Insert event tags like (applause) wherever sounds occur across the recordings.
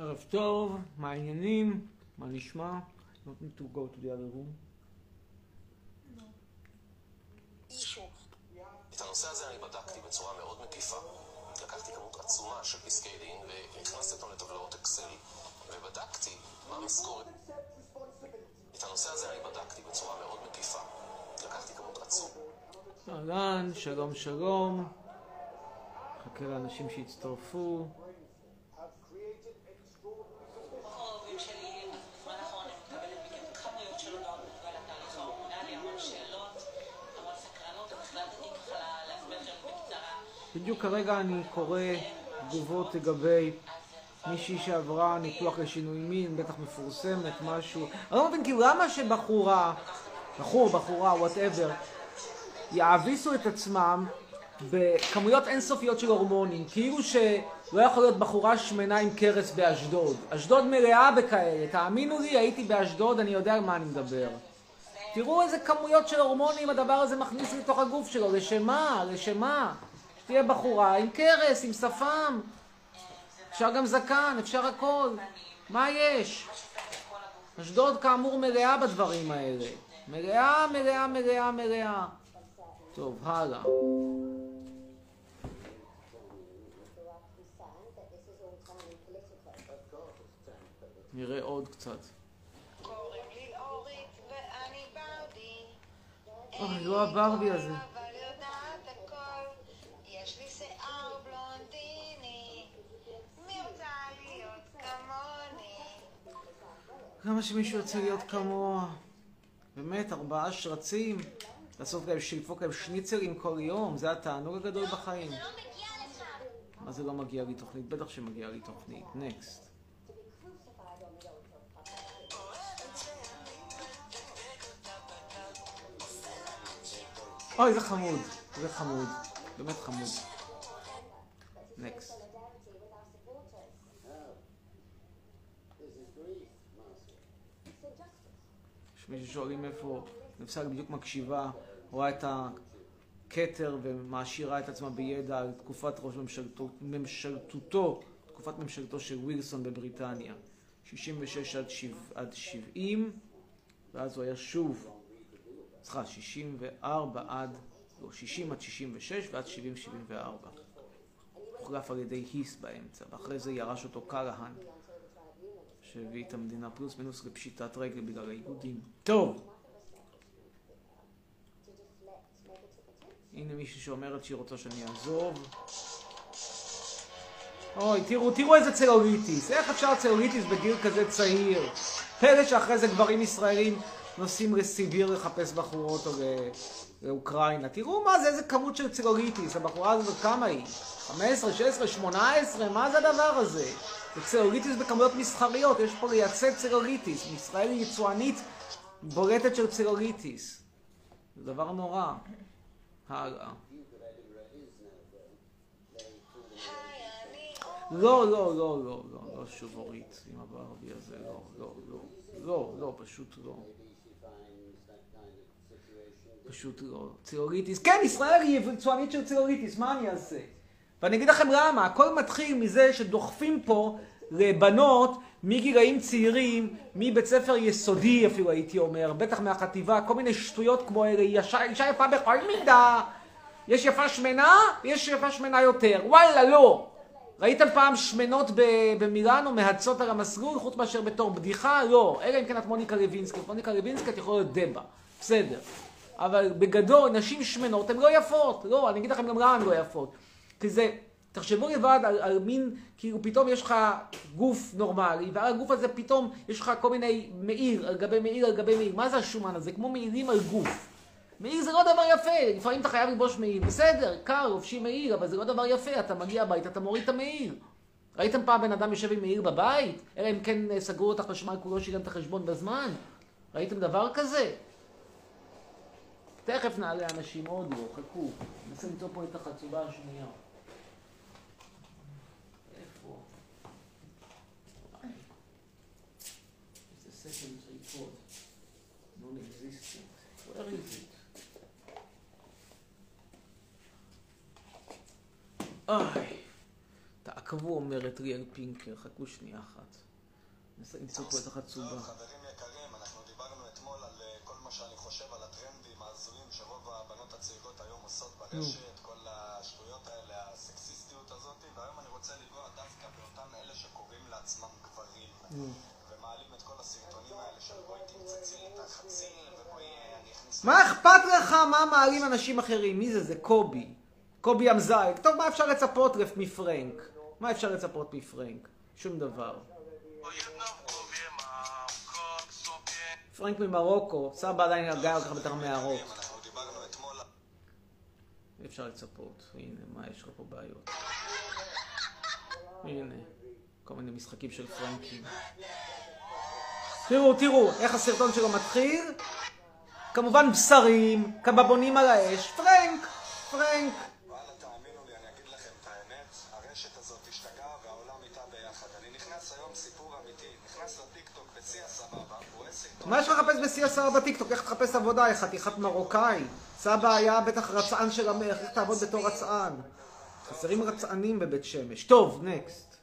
ערב טוב, מה העניינים? מה נשמע? Not need to go to the other room. את הנושא הזה אני בדקתי בצורה מאוד מקיפה. לקחתי כמות עצומה של פסקי דין והכנסתי אותם לטבלאות אקסל ובדקתי מה המשכורת. את הנושא הזה אני בדקתי בצורה מאוד מקיפה. לקחתי כמות עצומה. אהלן, שלום שלום. חכה לאנשים שיצטרפו. קרובים שלי, אז בזמן האחרון אני מקבלת מכם כמויות של הודעות בנוגע לתהליך ההורמונלי, המון שאלות, המון סקרנות, אז החלטתי ככה להסביר לכם בקצרה. בדיוק כרגע אני קורא תגובות לגבי מישהי שעברה ניתוח לשינוי מין, בטח מפורסמת, משהו. אני לא מבין, כאילו, למה שבחורה, בחור, בחורה, וואטאבר, יעביסו את עצמם בכמויות אינסופיות של הורמונים, כאילו שלא יכול להיות בחורה שמנה עם קרס באשדוד. אשדוד מלאה בכאלה, תאמינו לי, הייתי באשדוד, אני יודע על מה אני מדבר. תראו איזה כמויות של הורמונים הדבר הזה מכניס לתוך הגוף שלו, לשם מה? לשם מה? שתהיה בחורה עם קרס, עם שפם. אפשר גם זקן, אפשר הכל. מה יש? אשדוד כאמור מלאה בדברים האלה. מלאה, מלאה, מלאה, מלאה. טוב, הלאה. נראה עוד קצת. קוראים לי אורית ואני ברבי. אוי, לא הברבי הזה. כמה שמישהו יוצא להיות כמוה. באמת, ארבעה שרצים. לעשות להם, שלפוק להם שניצלים כל יום, זה התענוג הגדול בחיים. מה זה לא מגיע לי תוכנית? בטח שמגיעה לי תוכנית. נקסט. אוי, זה חמוד. זה חמוד. באמת חמוד. נקסט. מישהו שואלים איפה, נפסק בדיוק מקשיבה, רואה את הכתר ומעשירה את עצמה בידע על תקופת ראש ממשלתו, ממשלתותו, תקופת ממשלתו של ווילסון בבריטניה, 66 עד, 7, עד 70, ואז הוא היה שוב, סליחה, 64 עד, לא, 60 עד 66 ועד 70-74. הוחלף על ידי היס באמצע, ואחרי זה ירש אותו קלהן. שהביא את המדינה פלוס מינוס לפשיטת רגל בגלל היהודים. טוב. הנה מישהי שאומרת שהיא רוצה שאני אעזוב. אוי, תראו, תראו איזה צלוליטיס. איך אפשר צלוליטיס בגיל כזה צעיר? פלא שאחרי זה גברים ישראלים נוסעים לסיביר לחפש בחורות או לאוקראינה. תראו מה זה, איזה כמות של צלוליטיס. הבחורה הזאת כמה היא? 15, 16, 18? מה זה הדבר הזה? זה צלוליטיס בכמויות מסחריות, יש פה לייצא צלוליטיס. ישראל היא יצואנית בולטת של צלוליטיס. זה דבר נורא. הלאה. לא, לא, לא, לא, לא, לא שוב אורית עם הברבי הזה, לא, לא, לא, לא, לא, פשוט לא. פשוט לא. צלוליטיס, כן, ישראל היא יצואנית של צלוליטיס, מה אני אעשה? ואני אגיד לכם למה, הכל מתחיל מזה שדוחפים פה לבנות מגילאים צעירים, מבית ספר יסודי אפילו הייתי אומר, בטח מהחטיבה, כל מיני שטויות כמו אלה, אישה, אישה יפה בכל מידה, יש יפה שמנה, יש יפה שמנה יותר, וואלה לא. ראיתם פעם שמנות במילאנו מהצות על המסלול, חוץ מאשר בתור בדיחה? לא. אלא אם כן את מוניקה לוינסקי. מוניקה לוינסקי את יכולה להיות דבה. בסדר. אבל בגדול, נשים שמנות הן לא יפות. לא, אני אגיד לכם גם למה הן לא יפות. כי זה, תחשבו לבד על, על מין, כאילו פתאום יש לך גוף נורמלי, ועל הגוף הזה פתאום יש לך כל מיני מעיר, על גבי מעיר, על גבי מעיר. מה זה השומן הזה? כמו מעירים על גוף. מעיר זה לא דבר יפה, לפעמים אתה חייב ללבוש מעיר, בסדר, קר, לובשים מעיר, אבל זה לא דבר יפה, אתה מגיע הביתה, אתה מוריד את המעיר. ראיתם פעם בן אדם יושב עם מעיר בבית? אלא אם כן אה, סגרו את החשמל, כולו שילם את החשבון בזמן? ראיתם דבר כזה? תכף נעלה אנשים, עוד לא, חכו. ננסה למצוא פה את החצובה השנייה. איפה? It's the second report. Is it? אוי, תעקבו, אומרת ריאל פינקר, חכו שנייה אחת. למצוא פה את החצובה. חברים יקרים, אנחנו דיברנו אתמול על אה, כל מה שאני חושב על הטרנדים ההזויים שרוב הבנות הצעירות היום עושות ברשת, כל השטויות האלה, הסקסיסטיות הזאת, והיום אני רוצה לנגוע דווקא באותם אלה שקוראים לעצמם גברים, ומעלים את כל הסרטונים האלה של בואי תמצצי את החציל, ובואי אה, אני אכניס... מה אכפת לך מה מעלים אנשים אחרים? מי זה? זה קובי. קובי אמזייק. טוב, מה אפשר לצפות מפרנק? מה אפשר לצפות מפרנק? שום דבר. פרנק ממרוקו, סבא עדיין בתוך מערות. אנחנו דיברנו אתמול אי אפשר לצפות. הנה, מה יש לך פה בעיות? הנה, כל מיני משחקים של פרנקים. תראו, תראו, איך הסרטון שלו מתחיל. כמובן בשרים, קבבונים על האש, פרנק, פרנק. מה יש לך לחפש בשיא הסבבה בטיקטוק? איך תחפש עבודה? יא חתיכת מרוקאי. סבא היה בטח רצען של המלך, איך תעבוד בתור רצען? חסרים רצענים בבית שמש. טוב, נקסט.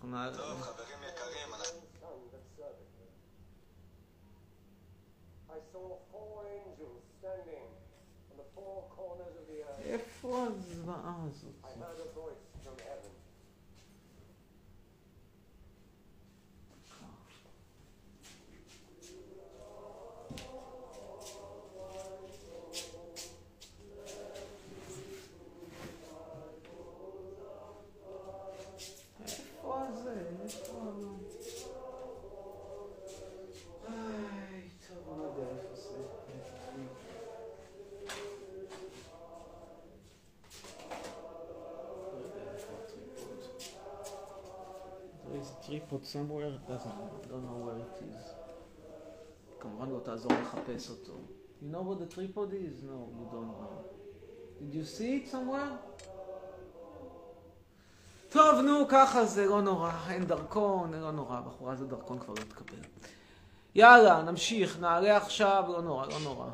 טוב, חברים earth. איפה הזוועה הזאת? I heard a voice from heaven. איפה זה? איפה זה? איי, טוב, אני לא יודע איפה זה. לא יודע איפה הטריפוד. There is a tripod somewhere, doesn't, don't know where it is. כמובן לא תעזור לחפש אותו. You know what the tripod is? No, you don't know. Did you see it somewhere? טוב, נו, ככה זה, לא נורא. אין דרכון, לא נורא. בחורה זה דרכון כבר לא תקבל. יאללה, נמשיך, נעלה עכשיו, לא נורא, לא נורא.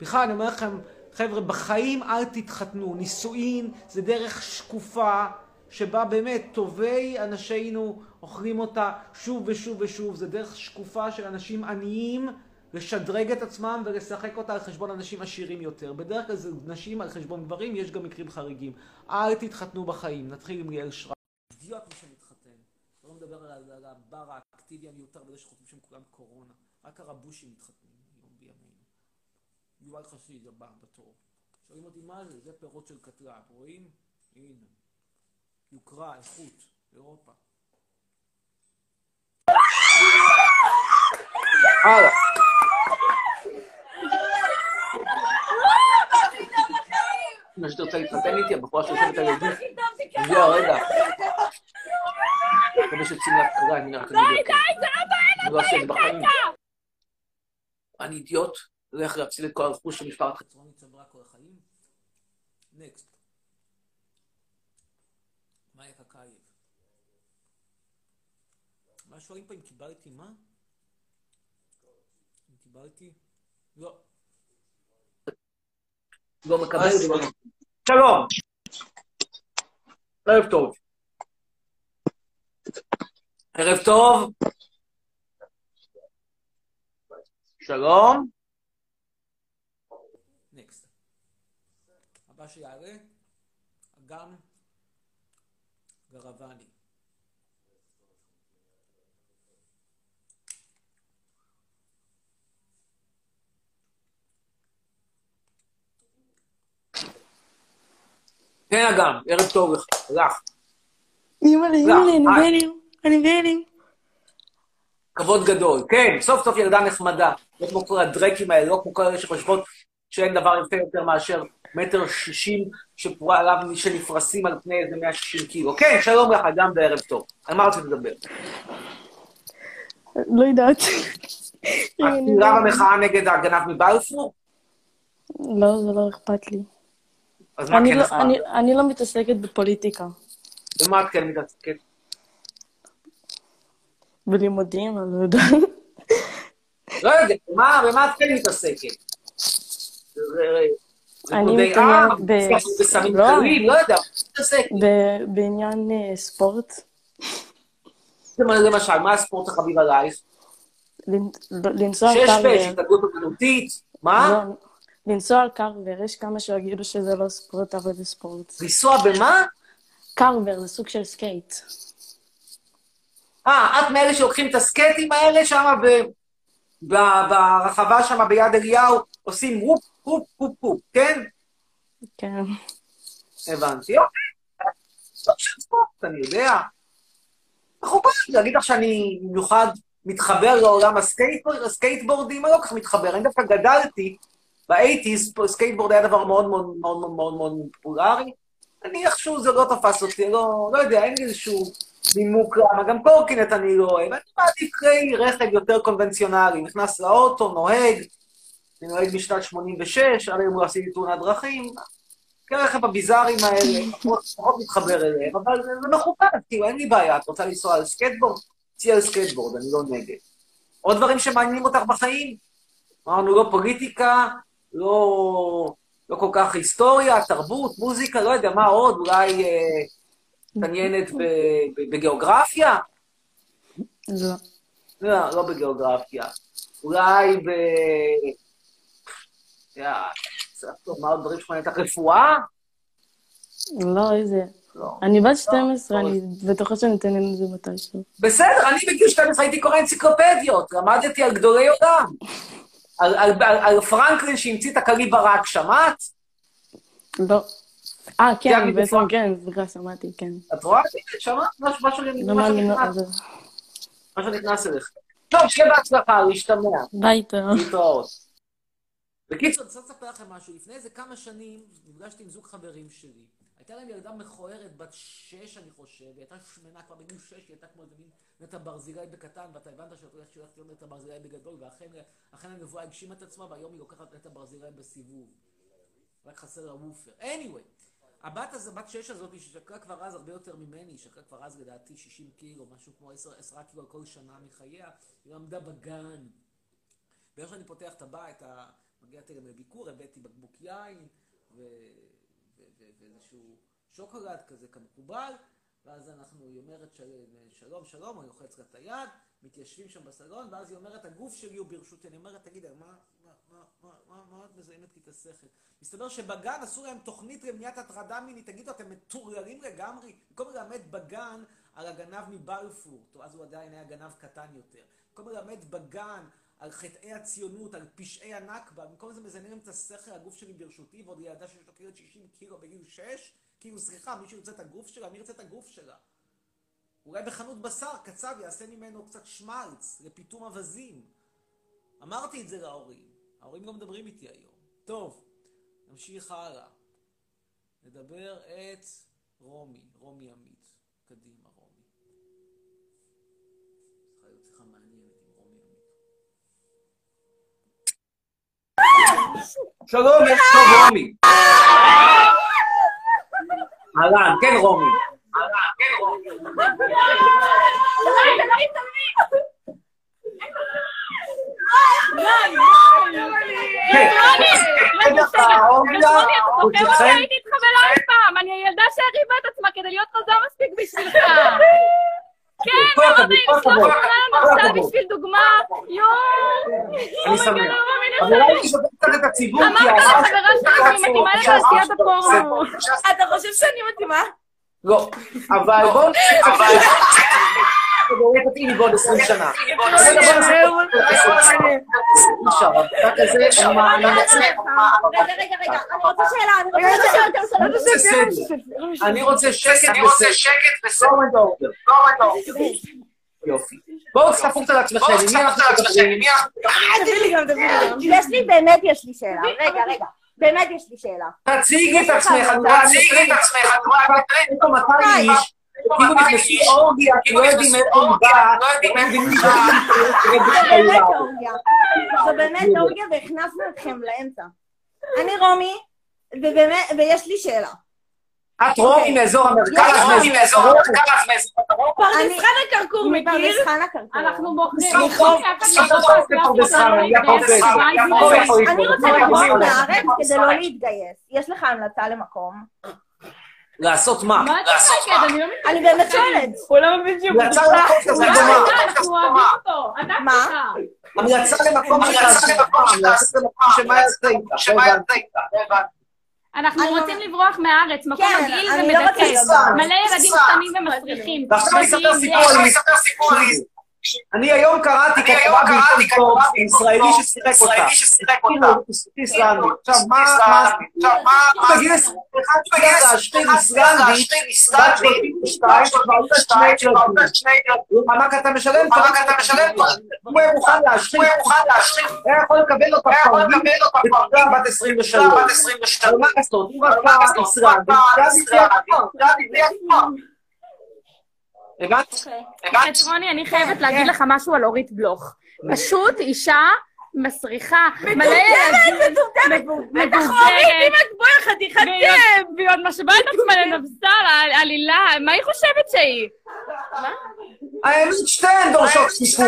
בכלל, אני אומר לכם, חבר'ה, בחיים אל תתחתנו. נישואין זה דרך שקופה, שבה באמת טובי אנשינו אוכלים אותה שוב ושוב ושוב. זה דרך שקופה של אנשים עניים לשדרג את עצמם ולשחק אותה על חשבון אנשים עשירים יותר. בדרך כלל זה נשים על חשבון גברים, יש גם מקרים חריגים. אל תתחתנו בחיים. נתחיל עם ליאל שרק. אידיוט מי שמתחתן. לא מדבר על, הבר האקטיבי המיותר וזה שחושבים שהם כולם קורונה. רק הרבושים מתחתנים היום בימינו. יובל חסיד הבא בתור. שואלים אותי מה זה? זה פירות של קטלב. רואים? הנה. יוקרה, איכות, אירופה. הלאה. מה שתרצה להתחתן איתי, הבחורה שיושבת על ידי. הגיעה רגע. מקווה שיוצאים לה קרה, אני רק אגיד די, די, זה לא בעיה, אני לא זה בחיים. אני אידיוט, הולך להפסיד את כל הרכוש של משפחת חצרוני צברה כל החיים. נקסט. מאיה קקאייב. מה שואלים פה אם קיבלתי מה? אם קיבלתי? לא. לא מקבל, לא. שלום. ערב טוב. ערב טוב. שלום. נקסט. הבא שיעלה, אגם גרבני. כן, אגם, ערב טוב לך. אימא'לה, אימא'לה, אני בהלם, אני בהלם. כבוד גדול. כן, סוף סוף ילדה נחמדה. לא כמו כל הדרקים האלה, לא כמו כל אלה שחושבות שאין דבר יפה יותר מאשר מטר שישים שפורה עליו שנפרסים על פני איזה 160 קילו. כן, שלום לך, אדם וערב טוב. על מה רצית לדבר? לא יודעת. את צעירה במחאה נגד הגנב מבלפור? לא, זה לא אכפת לי. אז מה כן לא- אכפת? אני- לא מתעסקת בפוליטיקה. במה את כן מתעסקת? בלימודים, אני לא יודעת. לא יודע, במה במה את כן מתעסקת? אני מתעניינת ב- בסמים לא. קלים, לא יודע, בעניין אה, ספורט, למשל, מה הספורט החביב עלייך? לנ- לנסוע שש בש. התנגדות אמנותית, מה? לא, לנסוע על Carver, יש כמה שיגידו שזה לא ספורט, אבל זה ספורט. לנסוע במה? Carver זה סוג של skate. אה, את מאלה שלוקחים את הסקייטים האלה שם ב- ב- ברחבה שם ביד אליהו, עושים וופ, וופ, וופ, וופ, כן? כן. הבנתי, אוקיי. סוג של ספורט, אני יודע. מכובד, להגיד לך שאני במיוחד מתחבר לעולם הסקייטבורד, הסקייטבורדים, אני לא כל כך מתחבר. אני דווקא גדלתי, באייטיז, סקייטבורד היה דבר מאוד מאוד מאוד מאוד מאוד מאוד פופולרי. אני איכשהו זה לא תפס אותי, לא, לא יודע, אין לי איזשהו נימוק למה. גם קורקינט אני לא אוהב. אני מעדיף כלי רכב יותר קונבנציונלי. נכנס לאוטו, נוהג, אני נוהג משנת 86, עד היום לא עשיתי תאונת דרכים. כלי הרכב הביזאריים האלה, פחות מתחבר אליהם, אבל זה זה מכובד, כאילו, אין לי בעיה. את רוצה לנסוע על סקייטבורד? צאי על סקייטבורד, אני לא נגד. עוד דברים שמעניינים אותך בחיים? אמרנו, לא פוליטיקה, לא, לא כל כך היסטוריה, תרבות, מוזיקה, לא יודע, מה עוד? אולי אה, מתעניינת בגיאוגרפיה? לא. לא, לא בגיאוגרפיה. אולי ב... צריך לומר דברים שמעניינים אותך רפואה? לא, איזה... לא. אני בת 12, לא. אני בטוחה שאני אתן לזה מתישהו. בסדר, אני בגיל 12 הייתי קורא אנציקלופדיות, למדתי על גדולי עולם. על, על, על, על פרנקלין שהמציא את הכלי ברק, שמעת? לא. אה, כן, בעצם. כן, סליחה, שמעתי, כן. את רואה? שמעת? משהו, לא נכנס, אליך. טוב, שיהיה בהצלחה, להשתמע. ביתה. להתראות. בקיצור, אני רוצה לספר לכם משהו. לפני איזה כמה שנים נפגשתי עם זוג חברים שלי. הייתה להם ילדה מכוערת, בת שש, אני חושב, היא הייתה שמנה כבר בגיל שש, היא הייתה כמו איזה מין נטע ברזילי בקטן, ואתה הבנת שאת הולכת שהולכת להיות נטע ברזילי בגדול, ואכן אכן הנבואה הגשימה את עצמה, והיום היא לוקחת נטע ברזילי בסיבוב. רק חסר לה וופר. anyway, הבת הזו, בת שש הזאת, ששקלה כבר אז הרבה יותר ממני, שקלה כבר אז לדעתי 60 קילו, משהו כמו 10, 10 קילו על כל שנה מחייה, היא למדה בגן. ואיך שאני פותח את הבית, מגיע תראה לביקור, הבאתי בקבוק יין. ואיזשהו שוקולד כזה כמקובל, ואז אנחנו, היא אומרת של... שלום, שלום, אני לוחץ לה את היד, מתיישבים שם בסלון, ואז היא אומרת, הגוף שלי הוא ברשותי. אני אומרת, תגיד, מה, מה, מה, מה, מה, את מזיינת לי את השכל? מסתבר שבגן עשו להם תוכנית למניעת הטרדה מינית. תגידו, אתם מטורללים לגמרי? במקום ללמד בגן על הגנב מבלפור, טוב, אז הוא עדיין היה גנב קטן יותר. במקום ללמד בגן על חטאי הציונות, על פשעי הנכבה, במקום זה מזיינים את השכל, הגוף שלי ברשותי, ועוד ילדה שיש לו כאילו 60 קילו בגיל 6, כאילו, סליחה, מישהו ירצה את הגוף שלה? מי ירצה את הגוף שלה? אולי בחנות בשר קצב יעשה ממנו קצת שמלץ לפיטום אווזים. אמרתי את זה להורים. ההורים לא מדברים איתי היום. טוב, נמשיך הלאה. נדבר את רומי, רומי עמית. קדימה, רומי. צריכה להיות שיחה רומי עמית. שלום, יש טוב רומי. אהלן, כן רומי. כן. הייתי איתך ולא אף פעם, אני הילדה שהריבה את עצמה כדי להיות רזה מספיק בשבילך. כן, לשלוח הכבוד, לנו הכבוד. בשביל דוגמה. יואו. אני שמח. אבל שאתה קצת את הציבור, כי אמרת. לחברה שלך שהיא מתאימה לתעשיית הפורנו. אתה חושב שאני מתאימה? לא, אבל בואו את זה. זה באמת מתאים בעוד 20 שנה. בואו אני רוצה שקט וסדר. יופי. בואו תסתפרו קצת על עצמכם, אנחנו מדברים? תביא לי גם, תביא לי גם. יש לי, באמת יש לי שאלה. רגע, רגע. באמת יש לי שאלה. תציגי את עצמך, תציגי את עצמך, יש פה 200 איש, כאילו נכנסו אורגיה, כי לא יודעים מאיפה הוא בא, לא מבינים זה באמת אורגיה. זה באמת אורגיה והכנסנו אתכם לאמצע. אני רומי, ובאמת, ויש לי שאלה. את רומי מאזור המרכז, רומי מאזור המרכז, מאזור פרדס חנה כרכור, מכיר? אנחנו מוכרים. אני רוצה לברוח מהארץ כדי לא להתגייס. יש לך המלצה למקום? לעשות מה? מה את צוחקת? אני לא אני באמת שואלת. הוא לא מבין שהוא... המלצה למקום כזה הוא. לא אנחנו אוהבים אותו. אתה מה? שלך. המלצה למקום שמה יעשה איתה, שמה יעשה איתה, הבנתי. אנחנו רוצים לברוח מהארץ, מקום כן, מגעיל אני לא ומדכא. מלא ילדים קטנים ומסריחים. ועכשיו אני אספר סיפור על אני היום קראתי כתבה בעיתון טוב, ישראלי ששיחק אותה. כאילו, איסלנדי. עכשיו, מה, מה, בגיל 21 בגיל להשתין איסלנדי, בת 32, שכבר עושה שני ילדים. מענק אתה משלם, הוא היה מוכן להשתין, היה יכול לקבל אותה פרווים, בתקופה בת 23. אבל מה לעשות, הוא רצה איסלנדי, ואז היא הבנת? הבנת? רוני, אני חייבת להגיד לך משהו על אורית בלוך. פשוט אישה מסריחה, מלא ילדים, מבוגרת, בואי חתיכת והיא עוד משווה את עצמה לנבסל, עלילה, מה היא חושבת שהיא? האמת שתיהן דורשות סיפור.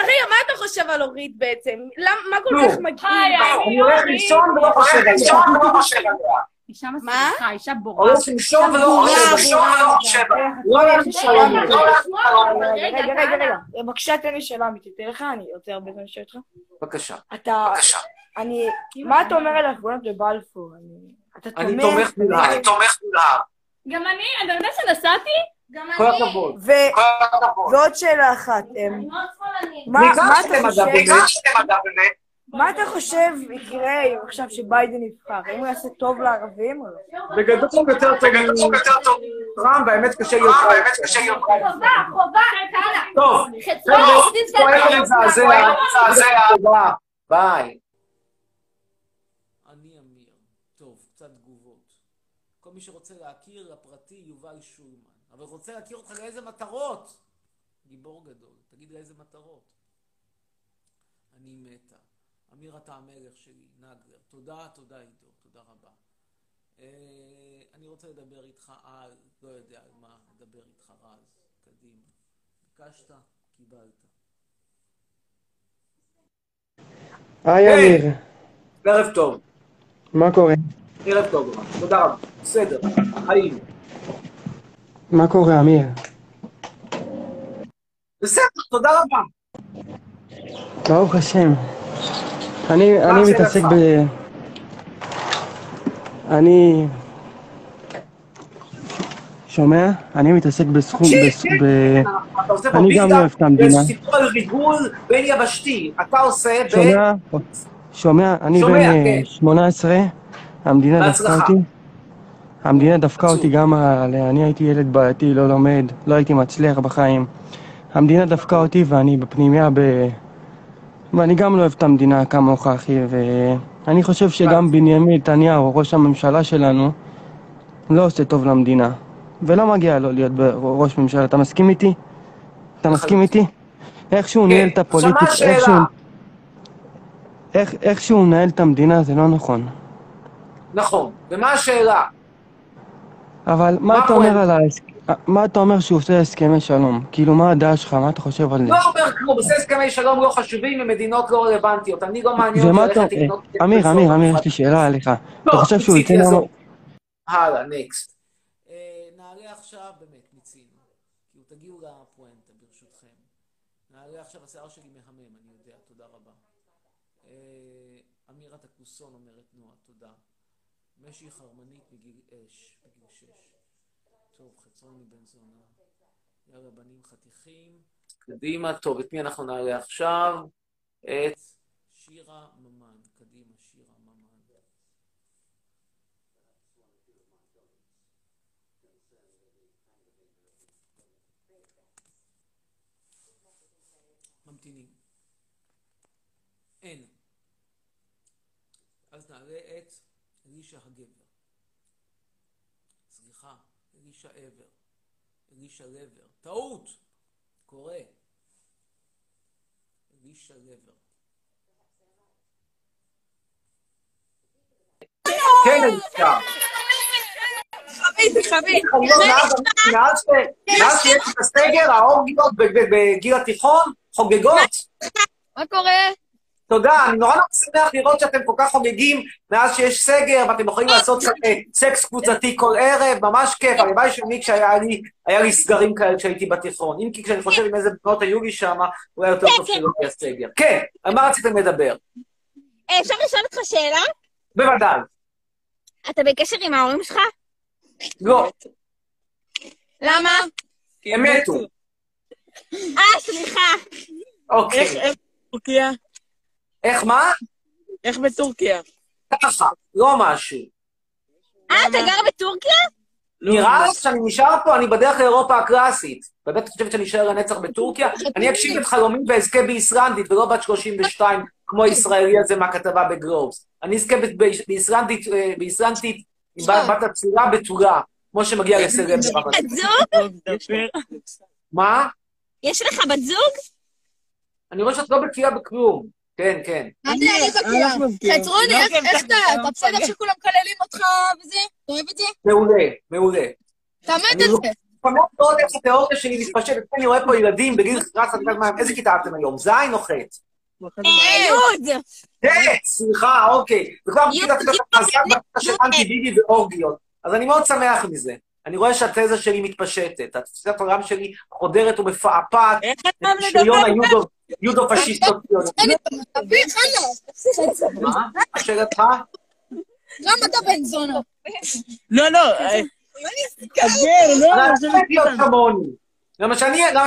רגע, מה אתה חושב על אורית בעצם? מה כל. כך מגעיל? אני הולך לישון ולא חושב עליה. אישה מסריחה, אישה בורה. הולך לישון ולא חושב עליה. לא הולך לישון. רגע, רגע, רגע. בבקשה, תן לי שאלה אמיתית. לך, אני רוצה הרבה זמן לשאול אותך. בבקשה. אתה... אני... מה אתה אומר על ההפגנות בבלפור? אני... אתה תומך? אני תומך בלהב. אני תומך בלהב. גם אני, אתה יודע שנסעתי? גם כל הכבוד. ו- כל הכבוד. ועוד שאלה אחת. אמ, מה אתה אגב. באמת. מה אתה חושב יקרה אם עכשיו שביידן נבחר? האם הוא יעשה טוב לערבים או לא? בגדול הוא יותר טוב. טראמפ, האמת קשה להיות טראמפ. האמת קשה להיות טראמפ. חובה, חובה, קטנה. טוב. כואב מזעזע. מזעזע. ביי. אני אמיר. טוב, קצת תגובות. כל מי שרוצה להכיר, הפרטי יובל שולמן. אבל רוצה להכיר אותך לאיזה מטרות? גיבור גדול. תגיד לאיזה מטרות. אני מתה. אמיר אתה המלך שלי, נגלר. תודה, תודה עידו, תודה רבה. אה, אני רוצה לדבר איתך על, לא יודע על מה, לדבר איתך רז, קדימה. ביקשת, קיבלת. היי אמיר, ערב טוב. מה קורה? ערב טוב. תודה רבה. בסדר, חיים. מה קורה אמיר? בסדר, תודה רבה. ברוך השם. אני, אני זה מתעסק? ב... אני... שומע? אני מתעסק בסכום... בס... ב... אני גם לא אוהב את המדינה. יש סיפור על ריגול בין יבשתי. אתה עושה ב... שומע? שומע? אני בן אה, כן. 18, המדינה דפקה. אותי. המדינה דפקה. אותי גם על... אני הייתי ילד בעייתי, לא לומד, לא הייתי מצליח בחיים. המדינה דפקה אותי ואני בפנימיה ב... ואני גם לא אוהב את המדינה כמוך, אחי, ואני חושב שגם בנימין נתניהו, ראש הממשלה שלנו, לא עושה טוב למדינה. ולא מגיע לו להיות ראש ממשלה. אתה מסכים איתי? אתה מסכים איתי? איך שהוא ניהל את כן. עכשיו, מה הפוליטיקה, איך שהוא... איך, איך שהוא מנהל את המדינה זה לא נכון. נכון. ומה השאלה? אבל מה, מה אתה? אומר על ההסכ... מה אתה אומר שהוא עושה הסכמי שלום? כאילו, מה הדעה שלך? מה אתה חושב על זה? לא אומר כלום, עושה הסכמי שלום לא חשובים ומדינות לא רלוונטיות. אני לא מעניין אותי. ללכת לקנות... אה, אמיר, אמיר, אמיר. יש לי שאלה עליך. אתה לא, חושב שהוא ייתן לנו... הלאה, נקסט. נעלה עכשיו, באמת, מיצינו. כאילו, תגיעו לפואנטה, ברשותכם. נעלה עכשיו, השיער שלי מהמם, אני יודע, תודה רבה. אה, אמירה תקוסון אומרת נועה, תודה. משי חרמנית מגיל אש, בגיל שש. טוב, חצרון מבן זונה. יאללה, בנים חתיכים. קדימה, טוב, את מי אנחנו נעלה עכשיו? את שירה ממן. קדימה, שירה ממן. ממתינים. אין. אז נעלה את אלישע הגבר. סליחה, אלישע עבר. אלישע לבר. טעות! קורה. אלישע לבר. כן, אלישע. חביבי, חביבי. חגיגות מאז- שיש את הסגר, האורגיות בגיל התיכון חוגגות. מה קורה? תודה, אני נורא נורא שמח לראות שאתם כל כך חוגגים מאז שיש סגר, ואתם יכולים לעשות אה, סקס קבוצתי כל ערב, ממש כיף. הלוואי שמי כשהיה לי, היה לי סגרים כאלה כשהייתי בתיכון. אם כי כשאני חושב עם איזה בנות היו לי שם, הוא היה יותר טוב שלא יהיה סגר. כן, על מה רציתם לדבר? אה, אפשר לשאול אותך שאלה? בוודאי. אתה בקשר עם ההורים שלך? לא, למה? הם מתו. אה, סליחה. אוקיי. טורקיה? איך מה? איך בטורקיה? ככה, לא משהו. אה, אתה גר בטורקיה? נראה לך שאני נשאר פה, אני בדרך לאירופה הקלאסית. באמת חושבת שאני אשאר לנצח בטורקיה? אני אגשים את חלומי ואזכה באיסלנדית, ולא בת 32, כמו הישראלי הזה מהכתבה בגלובס. אני אזכה ב- ב- באיסלנדית, אה, באיסלנדית, בת הצורה בתולה, כמו שמגיע לסלב ברמת. בת זוג? מה? יש לך בת זוג? אני רואה שאת לא בקיאה בכלום. כן, כן. אני אני בקיאה. חצרוני, איך איך אתה? אתה בסדר שכולם מקללים אותך וזה? אתה אוהב את זה? מעולה, מעולה. תאמת אני את לא- זה. לפעמים מאוד איך התיאוריה שלי מתפשטת. אני רואה פה ילדים בגיל חרס, איזה כיתה אתם היום? ז' או ח'? יוד. כן, סליחה, אוקיי. וכבר בכיתה אתם חזק בקטע של אנטי ביבי ואורגיות. אז אני מאוד שמח מזה. אני רואה שהתזה שלי מתפשטת. התפיסת העולם שלי חודרת ומפעפעת. איך אתה היודו- יודו-פשיסטות. חלאס. מה? שאלתך? גם אתה בן זונה. לא, לא. אה, אביר, לא, זה מצוין. כמוני. למה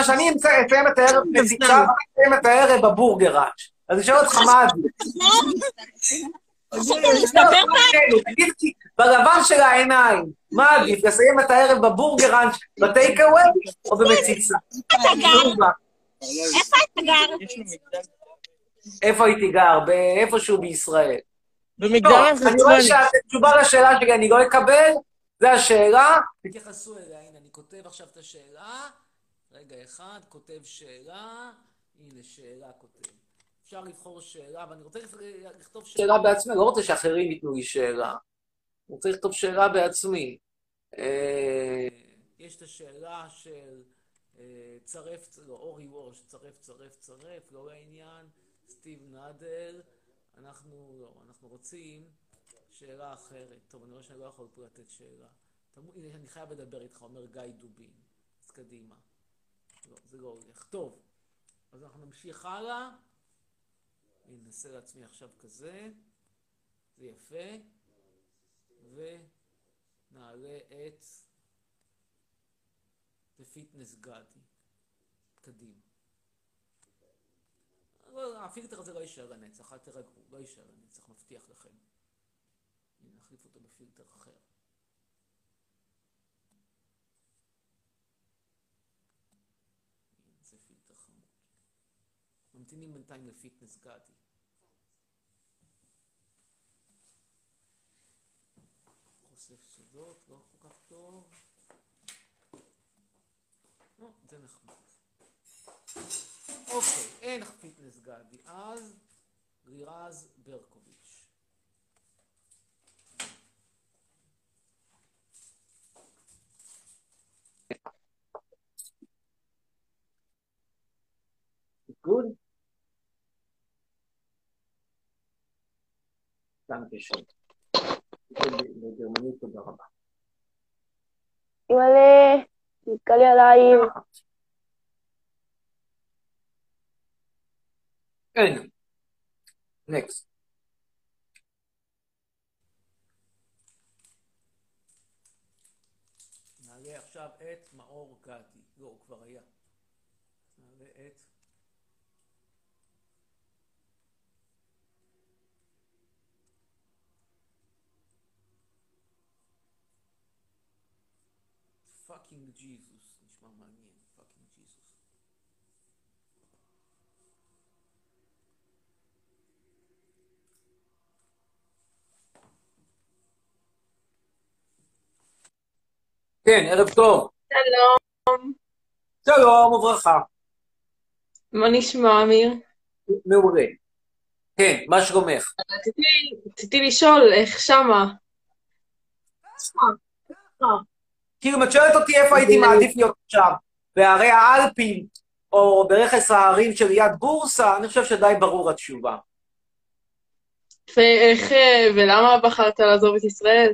שאני אסיים את הערב בציצה, ואני אסיים את הערב בבורגראץ'. אז אני שואל אותך מה עדיף. לי, בלבן של העיניים, מה עדיף, לסיים את הערב בבורגראנץ' בטייק אווי או במציצה? אתה גר? איפה אתה גר? איפה הייתי גר? באיפשהו בישראל. במגדל טוב, אני רואה. שהתשובה לשאלה שלי אני לא אקבל, זו השאלה. תתייחסו אליה, הנה, אני כותב עכשיו את השאלה. רגע אחד, כותב שאלה. הנה, שאלה כותב. אפשר לבחור שאלה, ואני רוצה לכתוב שאלה. בעצמי, לא רוצה שאחרים ייתנו לי שאלה. אני רוצה לכתוב שאלה בעצמי. אה, יש את השאלה של צרף, לא, אורי וורש, צרף, צרף, צרף, לא לעניין, סטיב נאדר, אנחנו, לא, אנחנו רוצים שאלה אחרת. טוב, אני רואה שאני לא יכול פה לתת שאלה. הנה, אני חייב לדבר איתך, אומר גיא דובין. אז קדימה. לא, זה לא הולך. טוב, אז אנחנו נמשיך הלאה. אני אנסה לעצמי עכשיו כזה. זה יפה. ונעלה את... ופיטנס גדי. קדימה. הפילטר הזה לא יישאר לנצח, אל תירגעו, לא יישאר לנצח, מבטיח לכם. הנה, נחליף אותו בפילטר אחר. זה פילטר חמוד. ממתינים בינתיים לפיטנס גדי. חושף סודות, לא כל כך טוב. לא, זה נחמד. אוקיי, אין פיטנס גדי. אז לירז ברקוביץ'. Good? Danke schön. בגרמנית תודה רבה. אימא'לה, נתקע לי על העיר. אין. Next. נעלה עכשיו את מאור גדי. לא, הוא כבר היה. נעלה את... Fucking Jesus. נשמע מעניין. Fucking Jesus. כן, ערב טוב. שלום, שלום וברכה. מה נשמע, אמיר? מעולה. כן, מה שלומך? רציתי- רציתי לשאול איך שמה. כאילו, אם את שואלת אותי איפה הייתי מעדיף להיות עכשיו, בהרי האלפים, או ברכס ההרים של יד בורסה, אני חושב שדי ברור התשובה. ואיך, אה, ולמה בחרת לעזוב את ישראל?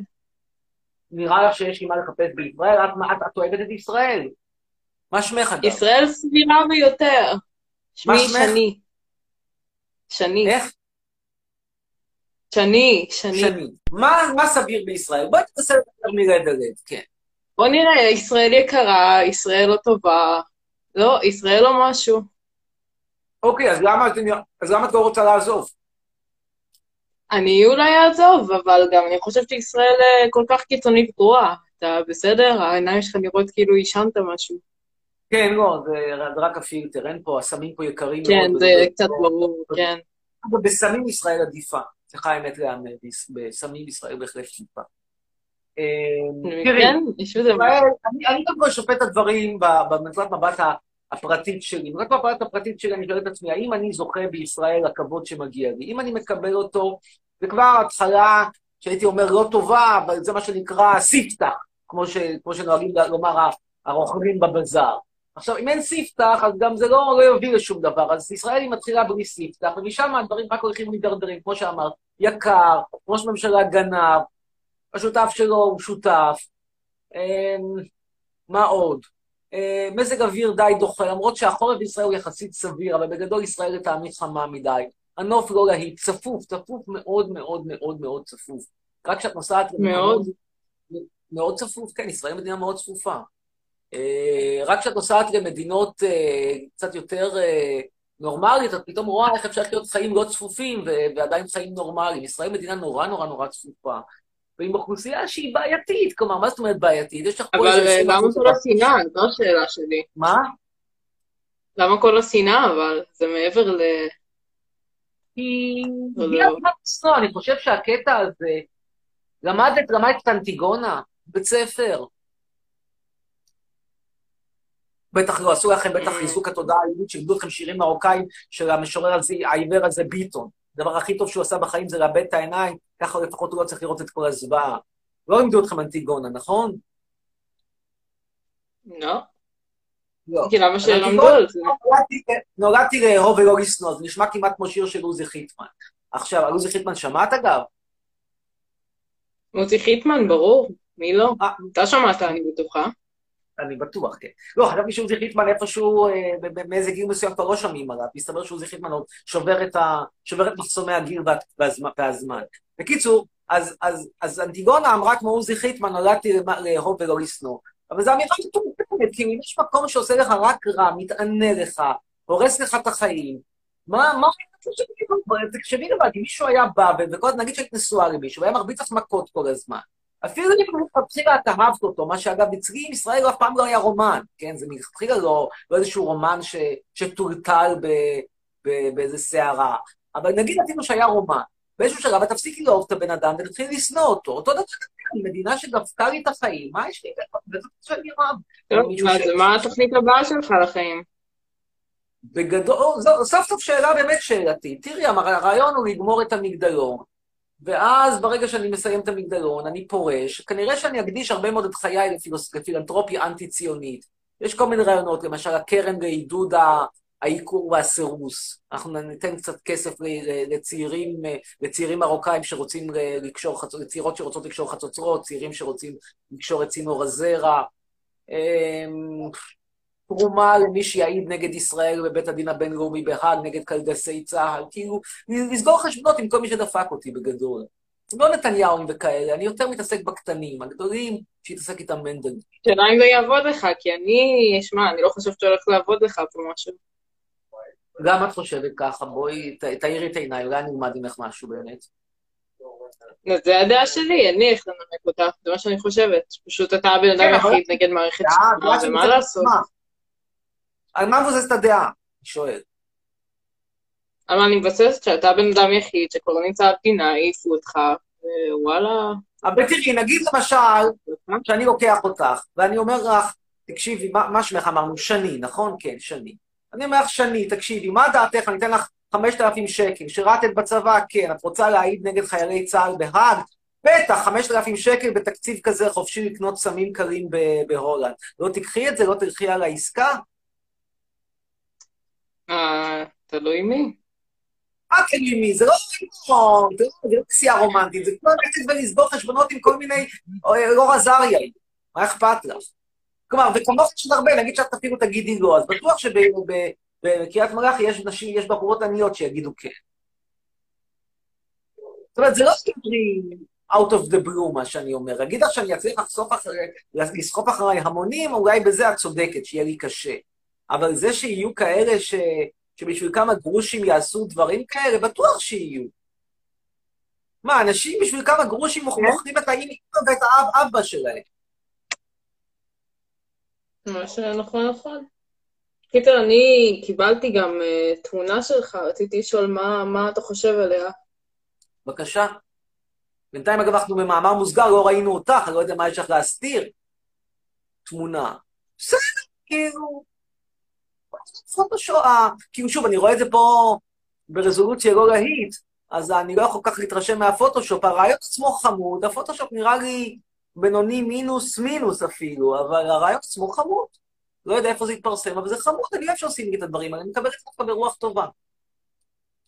נראה לך שיש לי מה לחפש בישראל? את, את, את אוהבת את ישראל. מה שמך אגב? ישראל סבירה ביותר. שמי? שני. שני. איך? שני, שני. שני. מה, מה סביר בישראל? בואי תנסה יותר מרד לרד, כן. בוא נראה, ישראל יקרה, ישראל לא טובה. לא, ישראל לא משהו. אוקיי, אז למה, את- אז למה את לא רוצה לעזוב? אני אולי אעזוב, אבל גם אני חושבת שישראל אה, כל כך קיצונית גרועה. אתה בסדר? העיניים שלך נראות כאילו עישנת משהו. כן, לא, זה, רק הפילטר, אין פה, הסמים פה יקרים מאוד. כן, זה קצת ברור, כן. אבל בסמים ישראל עדיפה, צריכה האמת להיאמר, בס- בסמים ישראל בהחלט עדיפה. אה, תראי, כן, אני קודם כל שופט את הדברים בנקודת מבט הפרטית שלי. בנקודת מבט הפרטית שלי אני שואל את עצמי, האם אני זוכה בישראל לכבוד שמגיע לי? אם אני מקבל אותו, זה כבר התחלה שהייתי אומר לא טובה, אבל זה מה שנקרא ספתח, כמו, ש, כמו שנוהגים לומר הרוכבים בבזאר. עכשיו, אם אין ספתח, אז גם זה לא, לא יוביל לשום דבר. אז ישראל היא מתחילה בלי ספתח, ומשם הדברים רק הולכים ומידרדרים, כמו שאמרת, יקר, ראש ממשלה גנב, השותף שלו הוא שותף. אמ, מה עוד? אה, מזג אוויר די דוחה, למרות שהחורף בישראל הוא יחסית סביר, אבל בגדול ישראל לטעמי חמה מדי. הנוף לא להיט, צפוף, צפוף מאוד מאוד מאוד מאוד צפוף. רק כשאת נוסעת... מאוד. מאוד צפוף, כן, ישראל מדינה מאוד צפופה. אה, רק כשאת נוסעת למדינות אה, קצת יותר אה, נורמליות, את פתאום רואה איך אפשר להיות חיים לא צפופים ועדיין חיים נורמליים. ישראל מדינה נורא נורא נורא צפופה. ועם אוכלוסייה שהיא בעייתית, כלומר, מה זאת אומרת בעייתית? יש לך פה אבל איזה אה, 20% למה כל השנאה? זו השאלה שלי. מה? למה כל השנאה, אבל? זה מעבר ל... כי לא. לשנוא, אני חושב שהקטע הזה, למדת, למדת אנטיגונה, בית ספר. בטח לא, עשו לכם בטח חיזוק התודעה היהודית, שלימדו אתכם שירים מרוקאים של המשורר הזה, העיוור הזה ביטון. הדבר הכי טוב שהוא עשה בחיים זה לאבד את העיניים, ככה לפחות הוא לא צריך לראות את כל הזוועה. לא לימדו אתכם אנטיגונה, נכון? לא. לא. כי למה זה? נולדתי- לאהוב ולא לשנוא, זה נשמע כמעט כמו שיר של עוזי חיטמן. עכשיו, על עוזי חיטמן שמעת אגב? מוטי חיטמן, ברור. מי לא? אתה שמעת, אני בטוחה. אני בטוח, כן. לא, חשבתי שעוזי חיטמן איפשהו, אה, מאיזה גיל מסוים כבר לא שומעים עליו. מסתבר שעוזי חיטמן עוד שובר את, מחסומי הגיל וה- והזמן. בקיצור, אז, אנטיגונה אמרה כמו עוזי חיטמן, נולדתי לאהוב ולא לשנוא. אבל זו אמירה מטומטמת, כאילו, אם יש מקום שעושה לך רק רע, מתענה לך, הורס לך את החיים, מה, מה, תחשבי לבד, אם מישהו היה בא, וכל נגיד שהיית נשואה למישהו, והיה מרביץ לך מכות כל הזמן, אפילו אם מלכתחילה את אהבת אותו, מה שאגב, אצלי עם ישראל אף פעם לא היה רומן, כן? זה מלכתחילה לא, לא איזשהו רומן ש, שטולטל ב, ב, באיזה סערה. אבל נגיד אפילו שהיה רומן, באיזשהו שלב את תפסיקי לאהוב את הבן אדם ותתחילי לשנוא אותו. אותו דבר, מדינה שדפקה לי את החיים, מה יש לי? בטח שאני רב. אז מה התוכנית הבאה שלך לחיים? בגדול, סוף סוף שאלה באמת שאלתית. תראי, הר- הרעיון הוא לגמור את המגדלון, ואז ברגע שאני מסיים את המגדלון, אני פורש, כנראה שאני אקדיש הרבה מאוד את חיי לפילוס- לפילנטרופיה אנטי-ציונית. יש כל מיני רעיונות, למשל הקרן לעידוד העיקור והסירוס. אנחנו ניתן קצת כסף לצעירים, אה, לצעירים מרוקאים שרוצים ל- לקשור חצוצרות, לצעירות שרוצות לקשור חצוצרות, צעירים שרוצים לקשור את צינור הזרע. תרומה למי שיעיד נגד ישראל בבית הדין הבינלאומי בהאג, נגד קלגסי צה"ל, כאילו, לסגור חשבונות עם כל מי שדפק אותי בגדול. לא נתניהו וכאלה, אני יותר מתעסק בקטנים, הגדולים, שיתעסק איתם מנדל. שאלה אם זה יעבוד לך, כי אני, שמע, אני לא חושבת שהולך לעבוד לך פה משהו. גם את חושבת ככה, בואי, תאירי את העיניים, אולי אני אלמד ממך משהו באמת. אז זה הדעה שלי, לי איך לנמק אותה, זה מה שאני חושבת. פשוט אתה הבן אדם כן, היחיד נגד מערכת שלמה, דעה ומה לעשות? על מה מבוססת הדעה? אני שואל. על מה אני מבססת? שאתה בן אדם יחיד, שכבר לא נמצא במדינה, העיפו אותך, ווואלה. אבל תראי, נגיד למשל, שאני לוקח אותך, ואני אומר לך, תקשיבי, מה, מה שמך אמרנו? שני, נכון? כן, שני. אני אומר לך, שני, תקשיבי, מה דעתך? אני אתן לך 5,000 שקל, שירתת בצבא? כן. את רוצה להעיד נגד חיילי צה"ל בהאג? בטח, 5,000 שקל בתקציב כזה חופשי לקנות סמים קרים בהולנד. לא תיקחי את זה, לא תלכי על העסקה? אה, תלוי מי. מה תלוי מי? זה לא זה לא- לא רומנטית, זה כמו ללכת ולסגור חשבונות עם כל מיני אה, אור עזריה. מה אכפת לך? כלומר, וכמוך יש עוד הרבה, נגיד שאת אפילו תגידי לא, אז בטוח שבקריית מלאכי יש נשים, יש בחורות עניות שיגידו כן. זאת אומרת, זה לא סתרי out of the blue, מה שאני אומר. להגיד לך שאני אצליח לסחוף אחריי המונים, אולי בזה את צודקת, שיהיה לי קשה. אבל זה שיהיו כאלה ש... שבשביל כמה גרושים יעשו דברים כאלה, בטוח שיהיו. מה, אנשים בשביל כמה גרושים מוכרים את האמא ואת האב אבא שלהם. מה שנכון נכון. קיצר, אני קיבלתי גם אה, תמונה שלך, רציתי לשאול מה מה אתה חושב עליה. בבקשה. בינתיים, אגב, אנחנו במאמר מוסגר, לא ראינו אותך, אני לא יודע מה יש לך להסתיר. תמונה. בסדר, כאילו... פוטושופ, אה, כאילו, שוב, אני רואה את זה פה ברזולוציה לא להיט, אז אני לא יכול כל כך להתרשם מהפוטושופ. הרעיון עצמו חמוד, הפוטושופ נראה לי בינוני מינוס מינוס אפילו, אבל הרעיון עצמו חמוד. לא יודע איפה זה יתפרסם, אבל זה חמוד, אני אוהב שעושים לי את הדברים האלה, אני מקבל את זה ברוח טובה.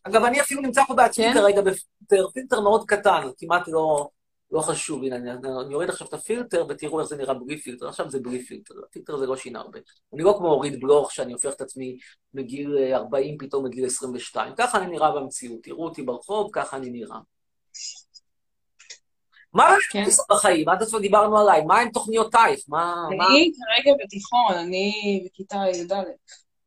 אגב, אני אפילו נמצא פה בעצמי כן? כרגע בפילטר, פילטר מאוד קטן, כמעט לא, לא חשוב. הנה, אני, אני יורד עכשיו את הפילטר, ותראו איך זה נראה בלי פילטר. עכשיו זה בלי פילטר, הפילטר זה לא שינה הרבה. אני לא כמו אורית בלוך, שאני הופך את עצמי מגיל אה, 40 פתאום לגיל 22. ככה אני נראה במציאות. תראו אותי ברחוב, ככה אני נראה. מה כן. בחיים? עד עכשיו דיברנו עליי, מה עם תוכניותייך? מה... מה... אני כרגע בתיכון, אני בכיתה י"א.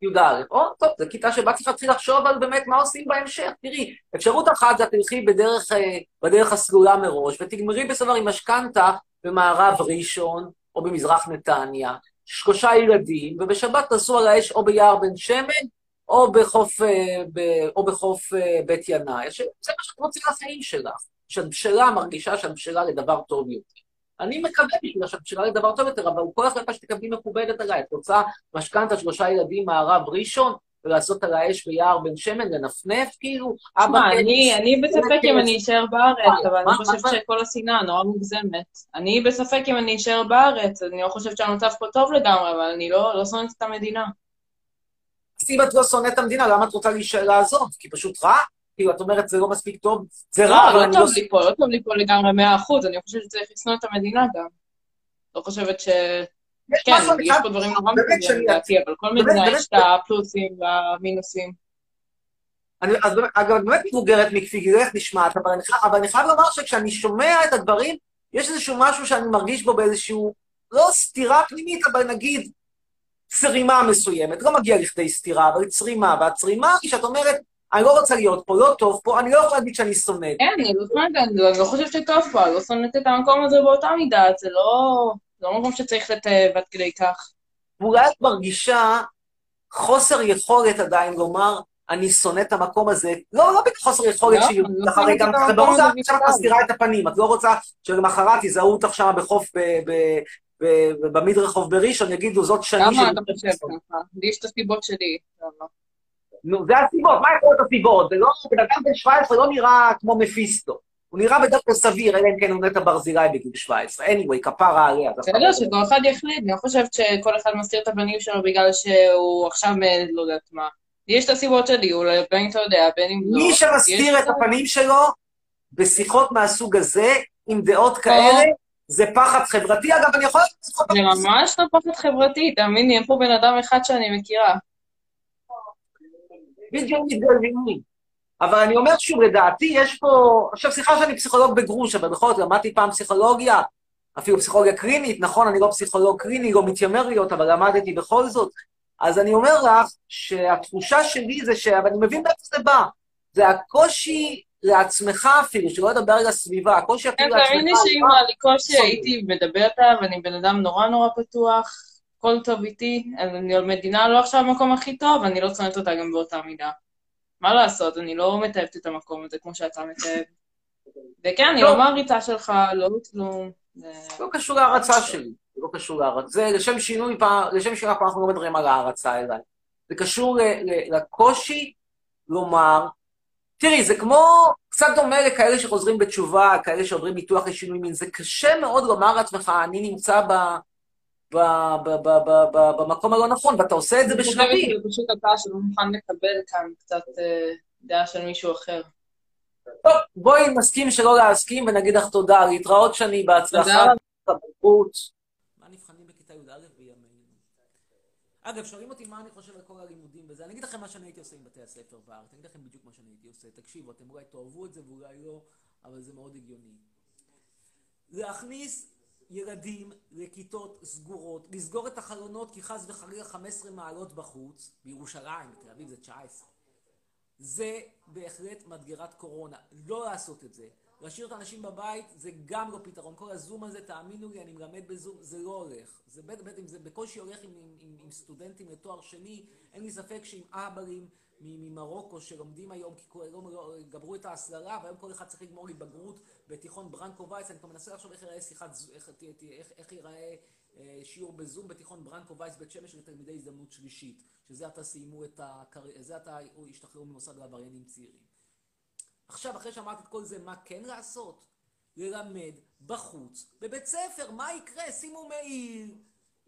י"א. או, טוב, זו כיתה שבה צריך להתחיל לחשוב על באמת מה עושים בהמשך. תראי, אפשרות אחת זה תלכי בדרך, אה, בדרך הסלולה מראש, ותגמרי בסופו עם משכנתה במערב ראשון, או במזרח נתניה, שלושה ילדים, ובשבת תעשו על האש או ביער בן שמן, או בחוף, אה, ב, או בחוף אה, בית ינאי. זה מה שאת רוצה לחיים שלך. שאת בשלה מרגישה שאת בשלה לדבר טוב יותר. אני מקווה בשבילה שאת בשלה לדבר טוב יותר, אבל כל החלטה שתקבלי מקובלת עליי. את רוצה משכנתה שלושה ילדים מערב ראשון, ולעשות על האש ביער בן שמן, לנפנף, כאילו? אבא אני אני בספק אם. אני אשאר בארץ, אבל אני חושבת שכל השנאה נורא מוגזמת. אני בספק אם אני אשאר בארץ, אני לא חושבת שהמצב פה טוב לגמרי, אבל אני לא לא שונאת את המדינה. אם את לא שונאת את המדינה, למה את רוצה להישאר לעזוב? כי פשוט רע? כאילו, את אומרת, זה לא מספיק טוב? זה רע, לא, אבל לא אני טוב לא... לי פה, לא טוב לי פה לגמרי מאה אחוז, אני חושבת שצריך לשנוא את המדינה גם. לא חושבת ש... כן, משהו יש פה דברים נורא שאני- לדעתי, אבל כל מדינה יש את הפלוסים והמינוסים. אני, אז אגב, את באמת מבוגרת מכפי איך נשמעת, אבל אני, אבל אני חייב לומר שכשאני שומע את הדברים, יש איזשהו משהו שאני מרגיש בו באיזשהו, לא סתירה פנימית, אבל נגיד צרימה מסוימת. לא מגיע לכדי סתירה, אבל צרימה. והצרימה היא שאת אומרת, אני לא רוצה להיות פה, לא טוב פה, אני לא יכולה להגיד שאני שונאת. כן, אני לא שונאת, אני לא- לא חושבת שטוב פה, אני לא שונאת את המקום הזה באותה מידה, זה לא... זה לא מקום שצריך לתעב עד כדי כך. ואולי את מרגישה חוסר יכולת עדיין לומר, אני שונא את המקום הזה. לא, לא בגלל חוסר יכולת לא, שיהיו אני לא לך, הרי גם ברור זה עכשיו. מסתירה את הפנים, את לא רוצה שלמחרת יזהו אותך שם בחוף, במדרחוב בראשון, יגידו, זאת שני למה של... אתה חושב ככה? לי יש את הסיבות שלי. נו, זה הסיבות, מה יכול להיות הסיבות? זה לא, בן אדם בן 17 לא נראה כמו מפיסטו. הוא נראה כלל סביר, אלא אם כן הוא נטע ברזילי בגיל 17. anyway, כפרה עליה. בסדר, שכל אחד יחליט, אני לא חושבת שכל אחד מסתיר את הבנים שלו בגלל שהוא עכשיו, לא יודעת מה. יש את הסיבות שלי, אולי בין אתה יודע, בין אם לא. מי שמסתיר את הפנים שלו בשיחות מהסוג הזה, עם דעות כאלה, זה פחד חברתי. אגב, אני יכול... זה ממש לא פחד חברתי, תאמין לי, אין פה בן אדם אחד שאני מכירה. בדיוק מתגלגלים. אבל אני אומר שוב, לדעתי יש פה... עכשיו, סליחה שאני פסיכולוג בגרוש, אבל בכל זאת למדתי פעם פסיכולוגיה, אפילו פסיכולוגיה קלינית, נכון, אני לא פסיכולוג קליני, לא מתיימר להיות, אבל למדתי בכל זאת. אז אני אומר לך שהתחושה שלי זה ש... אבל אני מבין מאיפה זה בא. זה הקושי לעצמך אפילו, שלא לדבר על הסביבה, הקושי אפילו לעצמך. תאמין לי שאם היה לי קושי הייתי מדברת עליו, אני בן אדם נורא נורא פתוח, הכל טוב איתי, אני המדינה לא עכשיו המקום הכי טוב, אני לא שונאת אותה גם באותה מידה. מה לעשות, אני לא מתעבת את המקום הזה כמו שאתה מתעב. וכן, אני לא מעריצה שלך, לא כלום. לא קשור להערצה שלי, זה לא קשור להערצה. זה לשם שינוי, לשם שינוי אנחנו לא מדברים על הערצה אליי. זה קשור לקושי לומר, תראי, זה כמו קצת דומה לכאלה שחוזרים בתשובה, כאלה שעוברים ניתוח לשינוי מין. זה קשה מאוד לומר לעצמך, אני נמצא ב... ב, ב, ב, ב, ב, במקום הלא נכון, ואתה עושה את זה אני חושבת בשלבים. שזה פשוט אתה שלא מוכן לקבל כאן קצת אה, דעה של מישהו אחר. טוב, בואי נסכים שלא להסכים ונגיד לך תודה. להתראות שני, בהצלחה. תודה. בבגרות. מה נבחנים בכיתה י"א בימינו? אגב, שואלים אותי מה אני חושב על כל הלימודים וזה. אני אגיד לכם מה שאני הייתי עושה עם בתי הספר בארץ. אני אגיד לכם בדיוק מה שאני הייתי עושה. תקשיבו, אתם אולי תאהבו את זה ואולי לא, אבל זה מאוד הגיוני. להכניס ילדים לכיתות סגורות, לסגור את החלונות כי חס וחלילה 15 מעלות בחוץ, בירושלים, בתל אביב זה 19. זה בהחלט מדגרת קורונה. לא לעשות את זה. להשאיר את האנשים בבית זה גם לא פתרון. כל הזום הזה, תאמינו לי, אני מלמד בזום, זה לא הולך. זה בטח, בטח, זה בקושי הולך עם, עם, עם, עם סטודנטים לתואר שני, אין לי ספק שעם אהבלים ממרוקו שלומדים היום, כי לא, גברו את ההסללה, והיום כל אחד צריך לגמור לי בגרות בתיכון ברנקו וייס, אני כבר מנסה לחשוב איך ייראה שיחת, איך, איך, איך, איך ייראה אה, שיעור בזום בתיכון ברנקו וייס בית שמש לתלמידי הזדמנות שלישית, שזה עתה סיימו את הקריירה, זה עתה השתחררו ממוסד לעבריינים צעירים. עכשיו, אחרי שאמרתי את כל זה, מה כן לעשות? ללמד בחוץ, בבית ספר, מה יקרה? שימו מעיל.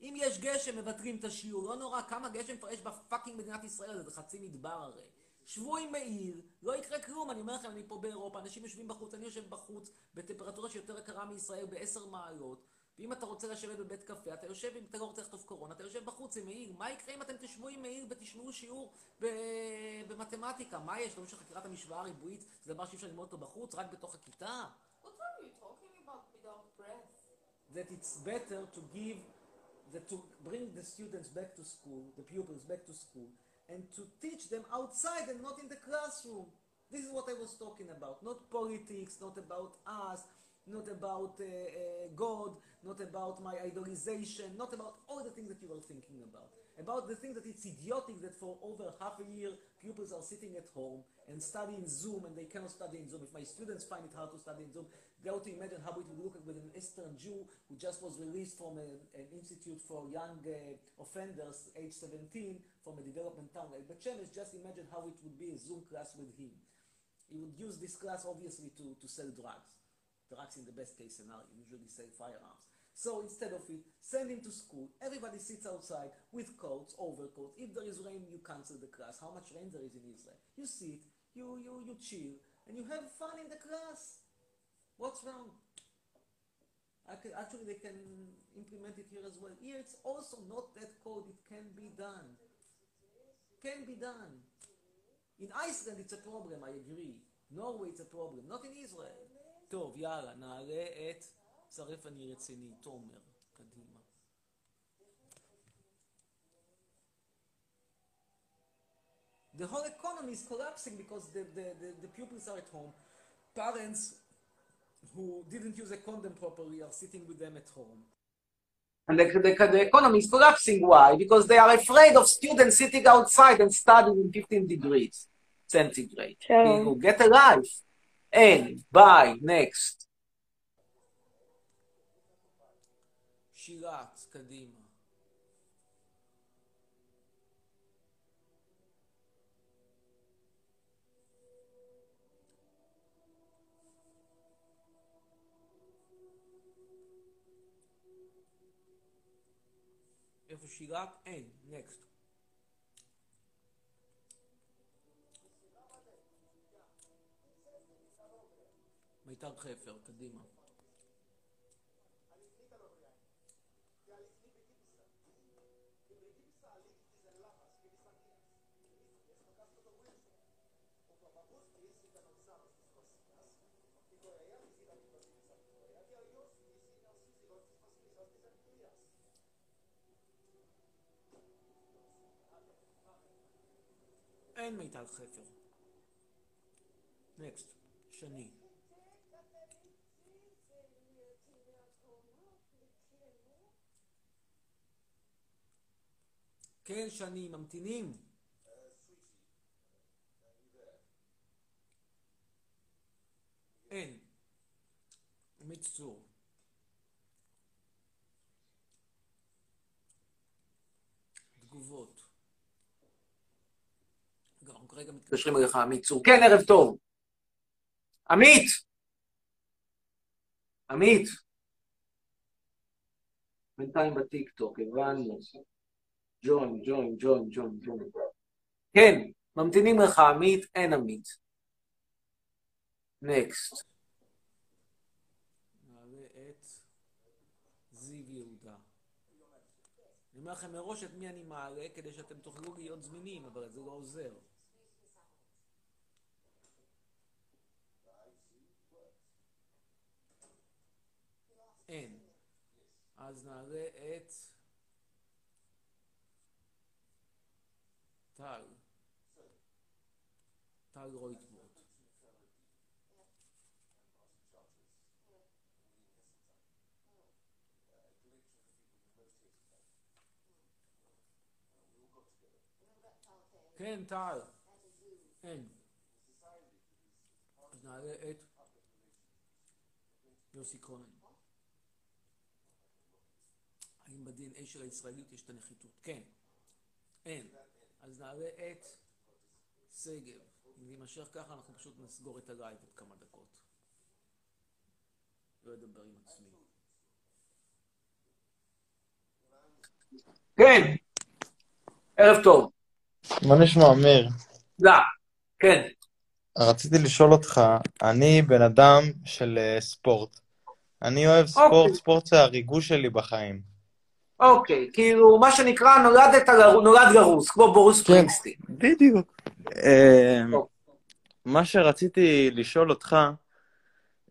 אם יש גשם, מבטלים את השיעור, לא נורא, כמה גשם כבר יש בפאקינג מדינת ישראל, זה חצי מדבר הרי. שבו עם מעיל, לא יקרה כלום, אני אומר לכם, אני פה באירופה, אנשים יושבים בחוץ, אני יושב בחוץ, בטמפרטורה שיותר יקרה מישראל בעשר מעלות, ואם אתה רוצה לשבת בבית קפה, אתה יושב, אם אתה לא רוצה לחטוף קורונה, אתה יושב בחוץ עם מעיל. מה יקרה אם אתם תשבו עם מעיל ותשמעו שיעור ב- במתמטיקה? מה יש? לא שחקירת המשוואה הריבועית זה דבר שאי אפשר ללמוד אותו בחוץ, רק בתוך הכיתה? What are you talking about without breath? that it's better to give, that to bring the students back to school, the pupils back to school, and to teach them outside and not in the classroom. This is what I was talking about. Not politics, not about us, not about uh, uh, God, not about my idolization, not about all the things that you were thinking about. About the thing that it's idiotic that for over half a year pupils are sitting at home and studying Zoom and they cannot study in Zoom. If my students find it hard to study in Zoom, they to imagine how it would look like with an Eastern Jew who just was released from a, an institute for young uh, offenders, age 17, from a development town like Bet Shemesh. Just imagine how it would be a Zoom class with him. He would use this class obviously to, to sell drugs. Drugs in the best case scenario, usually sell firearms. So instead of it, send him to school. Everybody sits outside with coats, overcoats. If there is rain, you cancel the class. How much rain there is in Israel? You sit, you, you, you chill, and you have fun in the class. What's wrong? Ac- Actually, they can implement it here as well. Here, it's also not that cold. It can be done. Can be done. In Iceland, it's a problem, I agree. Norway, it's a problem. Not in Israel. טוב, יאללה, נעלה את צרף אני רציני, תומר, קדימה. The whole economy is collapsing because the, the, the, the pupils are at home. Parents who didn't use a condom properly are sitting with them at home. And the, the, the economy is collapsing. Why? Because they are afraid of students sitting outside and studying in 15 degrees centigrade. Sure. People get a life. And bye, next. שירת, קדימה. איפה שירת? אין, נקסט. מיתר חפר, קדימה. אין מיטל חפר. נקסט, שני. כן, שני, ממתינים. אין. עמית צור. תגובות. גם כרגע מתקשרים אליך עמית צור. כן, ערב טוב. עמית! עמית! בינתיים בטיקטוק, הבנו. ג'ון, ג'ון, ג'ון, ג'ון, ג'ון. כן, ממתינים לך עמית, אין עמית. נקסט. זיו יהודה. אני אומר לכם מראש את מי אני מעלה, כדי שאתם תוכלו להיות זמינים, אבל זה לא עוזר. אין. אז נעלה את טל. טל רויטבורט. כן, טל. אין. אז נעלה את יוסי כהן. האם ב-DNA של הישראליות יש את הנחיתות? כן. אין. אז נעלה את שגב. אם זה יימשך ככה, אנחנו פשוט נסגור את הלייב עוד כמה דקות. לא אדבר עם עצמי. כן, ערב טוב. מה נשמע, אמיר? לא, כן. רציתי לשאול אותך, אני בן אדם של אה, ספורט. אני אוהב ספורט, ספורט זה הריגוש שלי בחיים. אוקיי, כאילו, מה שנקרא, נולדת, נולד גרוס, כמו בורוס פרינגסטין. בדיוק. אה, מה שרציתי לשאול אותך,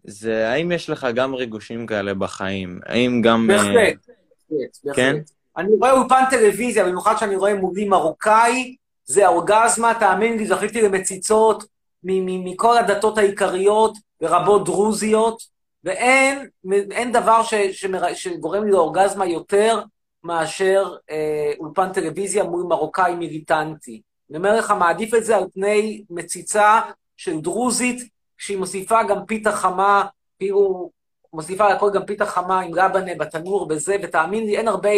זה האם יש לך גם ריגושים כאלה בחיים? האם גם... אה, בהחלט, בהחלט, בהחלט. כן? אני רואה אולפן טלוויזיה, במיוחד שאני רואה מולי מרוקאי, זה אורגזמה, תאמין לי, זכיתי למציצות מ- מ- מכל הדתות העיקריות, לרבות דרוזיות, ואין אין דבר ש, שמר, שגורם לי לאורגזמה יותר מאשר אה, אולפן טלוויזיה מול מרוקאי מיליטנטי. אני אומר לך, מעדיף את זה על פני מציצה של דרוזית, שהיא מוסיפה גם פיתה חמה, כאילו, מוסיפה על הכל גם פיתה חמה עם רבנה בתנור, בזה, ותאמין לי, אין הרבה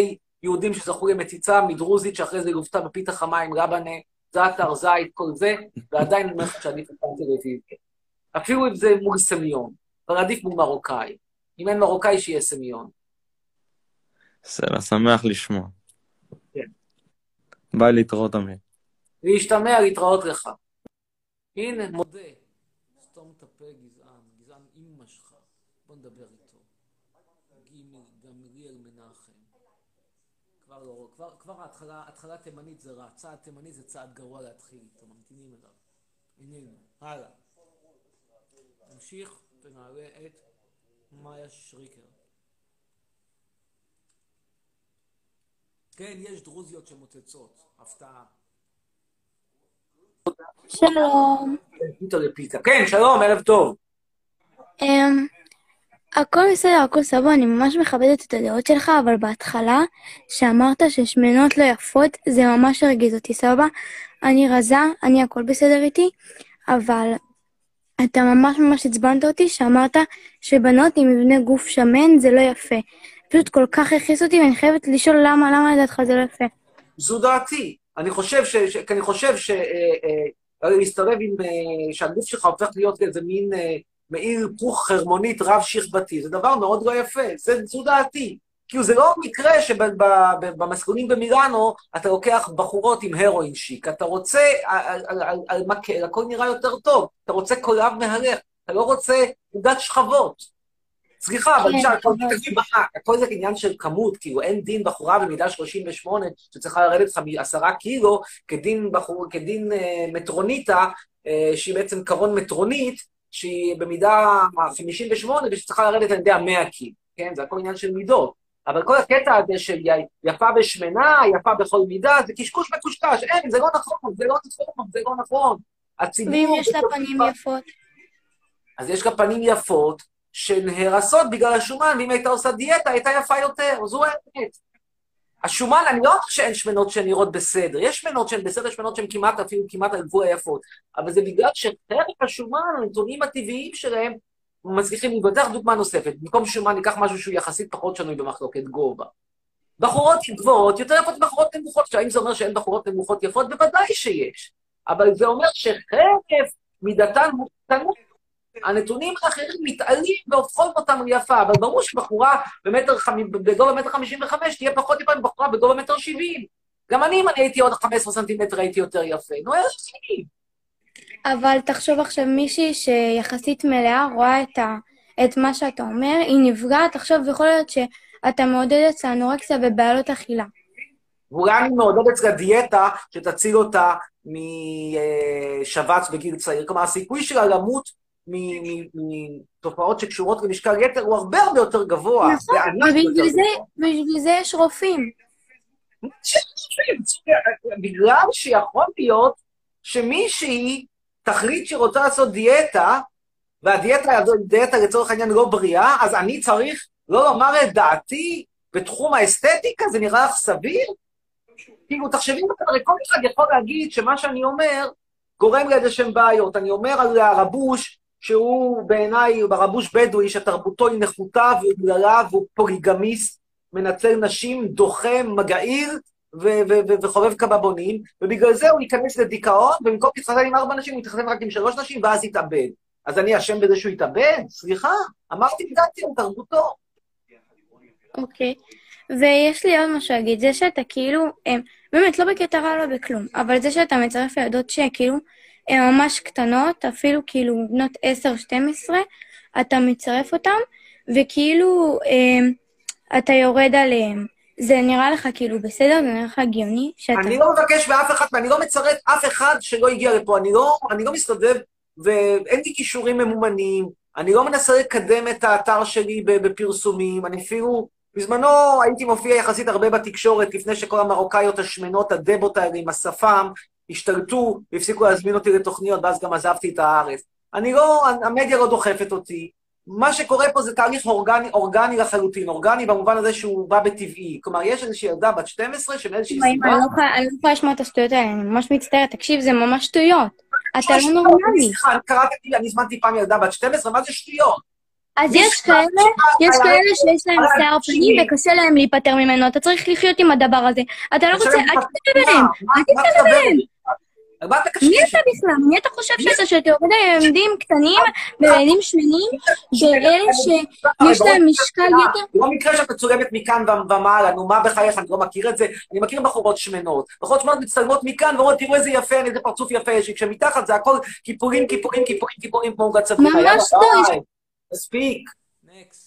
יהודים שזכו למציצה מדרוזית, שאחרי זה לוותה בפיתה חמה עם רבנה, זעתר, זית, כל זה, ועדיין אומר לך שעדיף אולפן טלוויזיה. אפילו אם זה מול סמיון, אבל עדיף מול מרוקאי. אם אין מרוקאי, שיהיה סמיון. בסדר, שמח לשמוע. כן. ביי להתראות, אמיר. להשתמע, להתראות לך. הנה, מודה. סתום את הפה, גזען. גזען אימא שלך. בוא נדבר איתו. גמליאל מנחם. כבר לא, כבר, כבר ההתחלה, התחלה תימנית זה רע. צעד תימני זה צעד גרוע להתחיל איתו. ממתינים אליו. איננו. הלאה. נמשיך ונעלה את מאיה שריקר. כן, יש דרוזיות שמוצצות. הפתעה. שלום. כן, שלום, ערב טוב. אמ, הכל בסדר, הכל סבבה, אני ממש מכבדת את הדעות שלך, אבל בהתחלה, שאמרת ששמנות לא יפות, זה ממש הרגיז אותי, סבבה? אני רזה, אני הכל בסדר איתי, אבל אתה ממש ממש עצבנת אותי שאמרת שבנות עם מבנה גוף שמן זה לא יפה. פשוט כל כך הכעיס אותי, ואני חייבת לשאול למה, למה לדעתך זה לא יפה. זו דעתי. אני חושב ש... ש... כי אני חושב ש... אה, אה, להסתובב עם... אה, שהגוף שלך הופך להיות איזה מין אה, מעיל פוך חרמונית רב-שכבתי, זה דבר מאוד לא יפה. זה, זו דעתי. כאילו, זה לא מקרה שבמסלולים במילאנו אתה לוקח בחורות עם הרואין שיק. אתה רוצה, על, על, על, על מקל, הכל נראה יותר טוב. אתה רוצה קולב מהלך. אתה לא רוצה עוגת שכבות. סליחה, אבל אפשר, תגיד, מה, הכל זה עניין של כמות, כאילו אין דין בחורה במידה 38 שצריכה לרדת לך מעשרה קילו, כדין בחור, כדין אה, מטרוניטה, אה, שהיא בעצם קרון מטרונית, שהיא במידה 58 ושצריכה לרדת, אני יודע, 100 קילו, כן? זה הכל עניין של מידות. אבל כל הקטע הזה של יפה ושמנה, יפה בכל מידה, זה קשקוש מקושקש. אין, זה לא נכון, זה לא נכון, זה לא נכון. הציבור... ואם יש לה פנים יפות? אז יש לה פנים יפות שנהרסות בגלל השומן, ואם הייתה עושה דיאטה, הייתה יפה יותר, זו האמת. השומן, אני לא אומר שאין שמנות שנראות בסדר, יש שמנות שהן בסדר, שמנות שהן כמעט אפילו כמעט על גבול היפות, אבל זה בגלל שחרף השומן, הנתונים הטבעיים שלהם, מצליחים לך דוגמה נוספת, במקום שומן ניקח משהו שהוא יחסית פחות שנוי במחלוקת, גובה. בחורות גבוהות יותר יפות מבחורות נמוכות. עכשיו, האם זה אומר שאין בחורות נמוכות יפות? בוודאי שיש. אבל זה אומר שחרף מידתן מוקטנות, הנתונים האחרים מתעלים והופכות אותם ליפה, אבל ברור שבחורה במטר חמ- בגובה מטר חמישים וחמש תהיה פחות יפה מבחורה בגובה מטר שבעים. גם אני, אם אני הייתי עוד 15 סנטימטר, הייתי יותר יפה. נו, איזה שני. אבל תחשוב עכשיו מישהי שיחסית מלאה רואה את, ה, את מה שאתה אומר, היא נפגעת, עכשיו יכול להיות שאתה מעודד אצלה אנורקסיה ובעיות אכילה. ואולי אני מעודד אצלה דיאטה שתציל אותה משבץ בגיל צעיר. כלומר, הסיכוי שלה למות מתופעות שקשורות למשקל יתר הוא הרבה הרבה יותר גבוה. נכון, ובגלל זה, גבוה. ובגלל זה יש רופאים. בגלל שיכול להיות שמישהי תחליט שהיא רוצה לעשות דיאטה, והדיאטה היא דיאטה לצורך העניין לא בריאה, אז אני צריך לא לומר את דעתי בתחום האסתטיקה, זה נראה לך סביר? כאילו, תחשבי, הרי כל אחד יכול להגיד שמה שאני אומר גורם לאיזה שהם בעיות. אני אומר על הרבוש, שהוא בעיניי, הרבוש בדואי, שתרבותו היא נחותה ואומללה והוא פוליגמיסט, מנצל נשים, דוחה, מגעיל ו- ו- ו- וחובב קבבונים, ובגלל זה הוא ייכנס לדיכאון, ובמקום להתחתן עם ארבע נשים, הוא יתחתן רק עם שלוש נשים, ואז יתאבד. אז אני אשם בזה שהוא יתאבד? סליחה, אמרתי דעתי על תרבותו. אוקיי. ויש לי עוד משהו להגיד, זה שאתה כאילו, הם, באמת, לא בקטע רע, לא בכלום, אבל זה שאתה מצרף ילדות שכאילו, הן ממש קטנות, אפילו כאילו בנות 10-12, אתה מצרף אותן, וכאילו, הם, אתה יורד עליהן. זה נראה לך כאילו בסדר? זה נראה לך הגיוני? שאתה... אני לא מבקש מאף אחד, ואני לא מצרף אף אחד שלא הגיע לפה. אני לא, אני לא מסתובב, ואין לי כישורים ממומנים, אני לא מנסה לקדם את האתר שלי בפרסומים, אני אפילו... בזמנו הייתי מופיע יחסית הרבה בתקשורת, לפני שכל המרוקאיות השמנות, הדבות האלה עם השפם, השתלטו והפסיקו להזמין אותי לתוכניות, ואז גם עזבתי את הארץ. אני לא, המדיה לא דוחפת אותי. מה שקורה פה זה תהליך אורגני, אורגני לחלוטין, אורגני במובן הזה שהוא בא בטבעי. כלומר, יש איזושהי ילדה בת 12 שמאיזושהי סיבה... אני לא יכולה- אני לא יכולה לשמוע את השטויות האלה, אני ממש מצטערת. תקשיב, זה ממש שטויות. אתה לא נורמלי. סליחה, אני קראתי, אני הזמנתי פעם ילדה בת 12, מה זה שטויות? אז יש כאלה, יש כאלה שיש להם שיער פנים? וקשה להם להיפטר ממנו, אתה צריך לחיות עם הדבר הזה. אתה לא רוצה, אל תתקרב אליהם? אל תתקרב? אליהם. מי? אתה בכלל? מי אתה חושב שאתה, שאתה יורד על ילדים קטנים וילדים שמנים, ואלה שיש להם משקל יתר? לא מקרה שאת מצולמת מכאן ומעלה, נו מה בחייך, אני לא מכיר את זה. אני מכיר בחורות שמנות. בחורות שמנות מצטלמות מכאן ואומרות, תראו איזה יפה, אני, איזה פרצוף יפה יש לי. כשמתחת זה הכל כיפורים, כיפורים, כיפורים, כיפורים, כמו עוגת צפונה. ממש לא. מספיק. נקסט.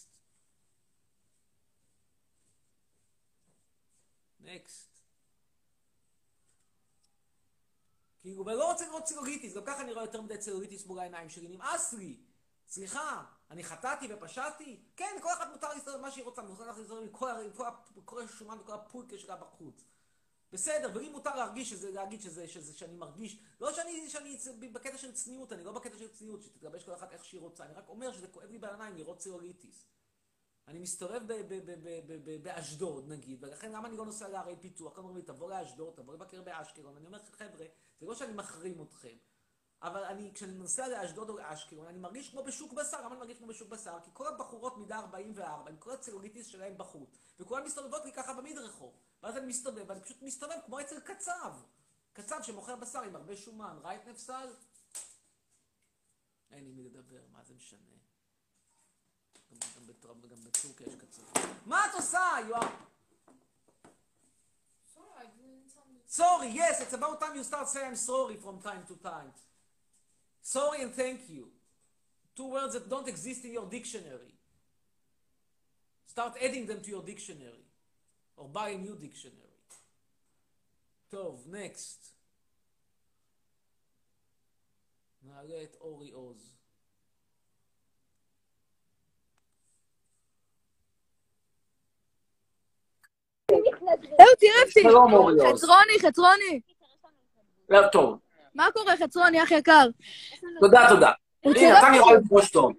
כאילו, ואני לא רוצה לראות צילוגיטיס, גם ככה אני רואה יותר מדי צילוגיטיס מול העיניים שלי, נמאס לי. סליחה, אני חטאתי ופשעתי? כן, כל אחת מותר להסתובב מה שהיא רוצה, מותר להסתובב עם כל כל כל השומן וכל הפולקה שלה בחוץ. בסדר, ולי מותר להרגיש שזה, להגיד שזה, שזה, שאני מרגיש, לא שאני, שאני בקטע של צניעות, אני לא בקטע של צניעות, שתתגבש כל אחת איך שהיא רוצה, אני רק אומר שזה כואב לי בעיניים לראות צילוליטיס. אני מסתובב באשדוד נגיד, ולכן למה אני לא נוסע לערי פיתוח? כלומר, לי, תבוא לאשדוד, תבוא לבקר באשקלון, אני אומר חבר'ה, זה לא שאני מחרים אתכם, אבל אני, כשאני נוסע לאשדוד או לאשקלון, אני מרגיש כמו בשוק בשר, למה אני מרגיש כמו בשוק בשר? כי כל הבחורות מידה 44, עם כל הצילוליטיס שלהם בחוץ, וכולן מסתובבות לי ככה במדרחוב, ואז אני מסתובב, ואני פשוט מסתובב כמו אצל קצב, קצב שמוכר בשר עם הרבה שומן, רייט נפסל? אין עם מי לדבר, מה זה משנה? גם, גם, בטר- גם בטורקיה יש קצב. מה את עושה, יואב? Sorry, yes, it's about time you start saying I'm sorry from time to time. Sorry and thank you. Two words that don't exist in your dictionary. Start adding them to your dictionary. Or buy a new dictionary. טוב, next. נעלה את אורי עוז. אהו, טירפתי. שלום, אורי עוז. חצרוני, חצרוני. לא, טוב, מה קורה, חצרוני, אח יקר? תודה, תודה. אתה נראה. לי בראש טוב.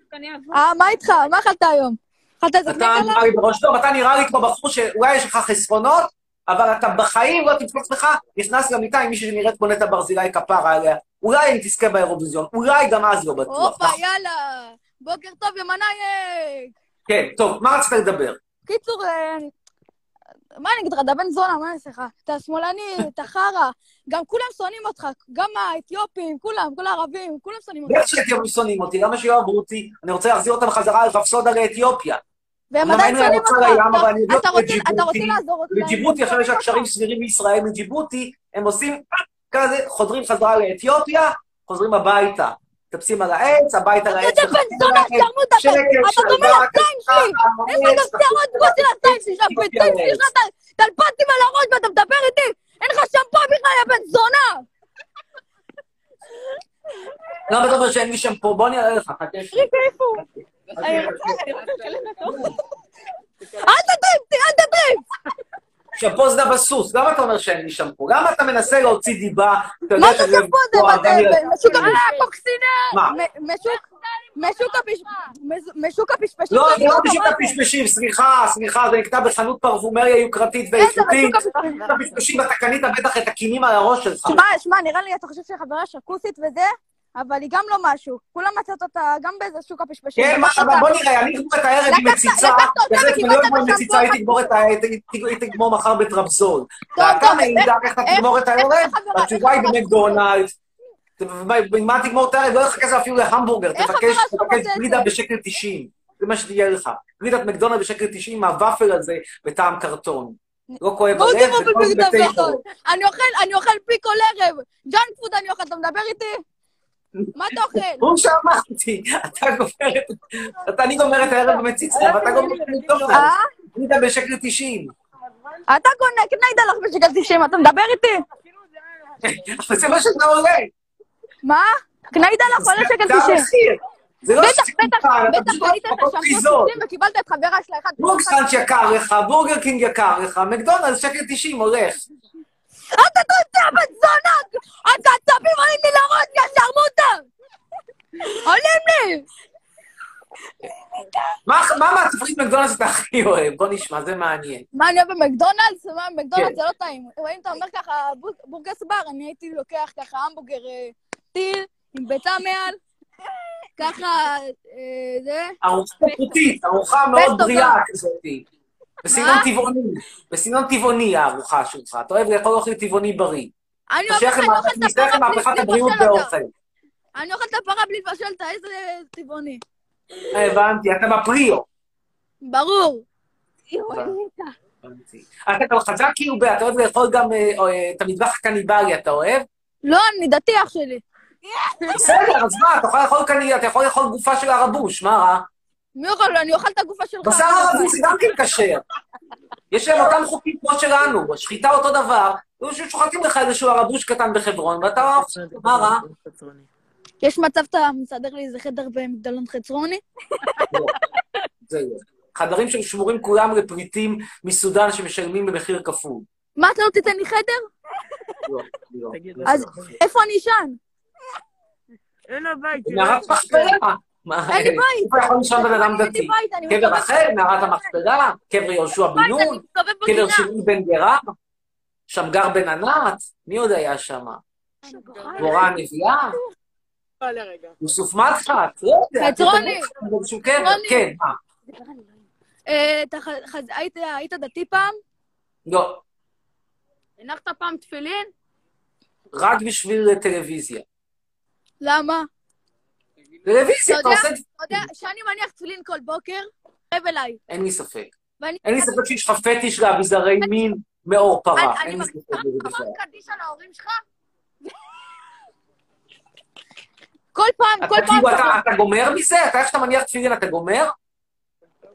אה, מה איתך? מה אכלת היום? אכלת איזה אתה קנקלה? נראה לי בראש טוב, אתה נראה לי כמו בחור שאולי יש לך חסרונות, אבל אתה בחיים לא תמצא עצמך נכנס למיטה עם מישהי שנראית כמו נטע ברזילי כפרה עליה. אולי אם תזכה באירוויזיון, אולי גם אז לא בטוח. הופה? יאללה. בוקר טוב, ימנייק. כן, טוב, מה רצית לדבר? קיצור, אה, מה אני אגיד לך, אתה בן זונה, מה אני אעשה לך? אתה שמאלני, (laughs) אתה חרא. גם כולם שונאים אותך, גם האתיופים, כולם, כל הערבים, כולם שונאים אותך. בטח שאתיופים שונאים אותי, למה שיאהבו אותי? אני רוצה להחזיר אותם חזרה לרפסודה לאתיופיה. והם עדיין שונאים אותך. אתה- רוצה- לג'יבוטי, לעזור להם. לג'יבוטי עכשיו יש לה קשרים סבירים מישראל, מג'יבוטי, הם עושים כזה, חודרים חזרה לאתיופיה, חוזרים הביתה. מטפסים על העץ, הביתה לעץ. אתה בן זונה, שרמוטה, שקט, אתה דומה לזין שלי! יש לך גם העץ, שערות כמו של הזין שלי, שהפריצים שלי, יש לך טל- טלפטים על הראש ואתה מדבר איתי! אין לך שמפו בכלל, יא בן זונה! למה אתה אומר שאין לי שם פה? בוא אני אראה לך, חכה. ריקה, איפה הוא? אני רוצה אני רוצה לשלם אותו. אל תטריף אל תטריף! שמפו זה בסוס, למה אתה אומר שאין לי שמפו? למה אתה מנסה להוציא דיבה? מה זה שמפו? זה? ילדים. משוק אה, הפשפשים. משוק- משוק משוק הפשפשים. לא, זה לא רואה? הפשפשים, סליחה, סליחה, זה נקנה בחנות פרפומריה יוקרתית ואיכותית. בשוק הפשפשים? אתה קנית בטח את הכינים על הראש שלך. שמע, שמע, נראה לי, אתה חושב שהיא חברה שקוסית וזה, אבל היא גם לא משהו. כולם מצאת אותה גם באיזה שוק הפשפשים. כן, מה, אבל בוא נראה, אני אגמור את הערב עם מציצה, לקחת אותה בהחלט אם אני לא וקיבלת אגמור עם בשמפו מציצה, היא. תגמור מחר בטרבזול. ואתה מעידה איך- אתה תגמור את הערב? התשובה היא במקדונלדס. במה תגמור את הערב? לא לך כסף אפילו להמבורגר, תבקש גלידה זה? בשקל 90. זה מה שתהיה לך. גלידת מקדונלד בשקל 90 מהוואפל הזה בטעם קרטון. לא כואב הלב. זה. אני אוכל, אני אוכל פי כל ערב. ג'אנק פוד אני אוכל, אתה מדבר איתי? מה אתה אוכל? הוא שאמרתי, אתה גומר את... אתה- אני גומר את הערב במציצה, ואתה גומר את המקדונלד. אה? גלידה בשקל 90. אתה קונה, קנה איתה לך בשקל 90, אתה מדבר איתי? אבל זה מה שאתה עולה. מה? קנה איתה לך עולה שקל זה 90. המחיר. זה לא בטח, בטח, אתה בטח פשוט מקום חיזור. 60 וקיבלת את חברה שלה אחד. בורקסטאנץ' יקר לך, בורגר קינג יקר לך, מקדונלד שקל 90 הולך. אתה תוצא בן זונה! הקצבים עולים לי לראש, יא שרמוטה! עולים לי! מה מה מהצפרית מקדונלדס אתה הכי אוהב? בוא נשמע, זה מעניין. מה אני אוהב במקדונלדס? מה, כן. מקדונלדס זה לא טעים. אם אתה אומר ככה בור- בורגס בר, אני הייתי לוקח ככה המבורגר אה, טיל עם ביצה מעל, ככה, אה, זה. ארוחה פרוטית, ארוחה מאוד. בריאה כזאת. בסגנון? טבעוני, בסגנון טבעוני הארוחה שלך. אתה אוהב לאכול אוכל טבעוני בריא. אני את הפרה בלי הבריאות לבשל. באוכל. אני אוכלת את הפרה בלי לבשל אותה, איזה טבעוני. הבנתי, אתה בפריו. ברור. אתה גם חזק כאילו, אתה אוהב לאכול גם אה, אה, את המטבח הקניבלי, אתה אוהב? לא, אני דתי אח שלי. בסדר, אז מה, אתה יכול לאכול גופה של הרבוש, מה רע? מי אוכל? אני אוכל את הגופה שלך. בשר ערבי זה גם כן כשר. יש להם אותם חוקים כמו שלנו, השחיטה אותו דבר, שוחטים לך איזשהו הרבוש קטן בחברון, ואתה אוכל, מה רע? יש מצב אתה מסדר לי איזה חדר במגדלון חצרוני? זה לא. חדרים שהם שמורים כולם לפריטים מסודאן שמשלמים במחיר כפול. מה, אתה לא תיתן לי חדר? לא, לא. אז איפה אני אשן? אין לו בית. מערת מחפרה. מה, אין לי בית. איפה יכול לישון בן אדם דתי? קבר אחר, מערת המחפרה, קבר יהושע בן נון, קבר. שמעי בן גרה, שמגר בן ענת, מי עוד היה שם? דבורה הנביאה? יוסוף מדחת? לא יודע. חצרוני. כן, מה? אה, אתה ח- חז- היית- היית דתי פעם? לא, הנחת פעם תפילין? רק בשביל טלוויזיה. למה? טלוויזיה, אתה עושה... אתה יודע, שאני מניח תפילין כל בוקר, קרב אליי. אין לי ספק. אין לי ספק שיש לך פטיש לאביזרי מין מאור פרה. אני- אין לי אני ספק בזה בכלל. קדיש על ההורים שלך? (laughs) כל פעם, כל אתה פעם... כאילו, אתה- גומר מזה? אתה איך שאתה מניח תפילין, אתה גומר?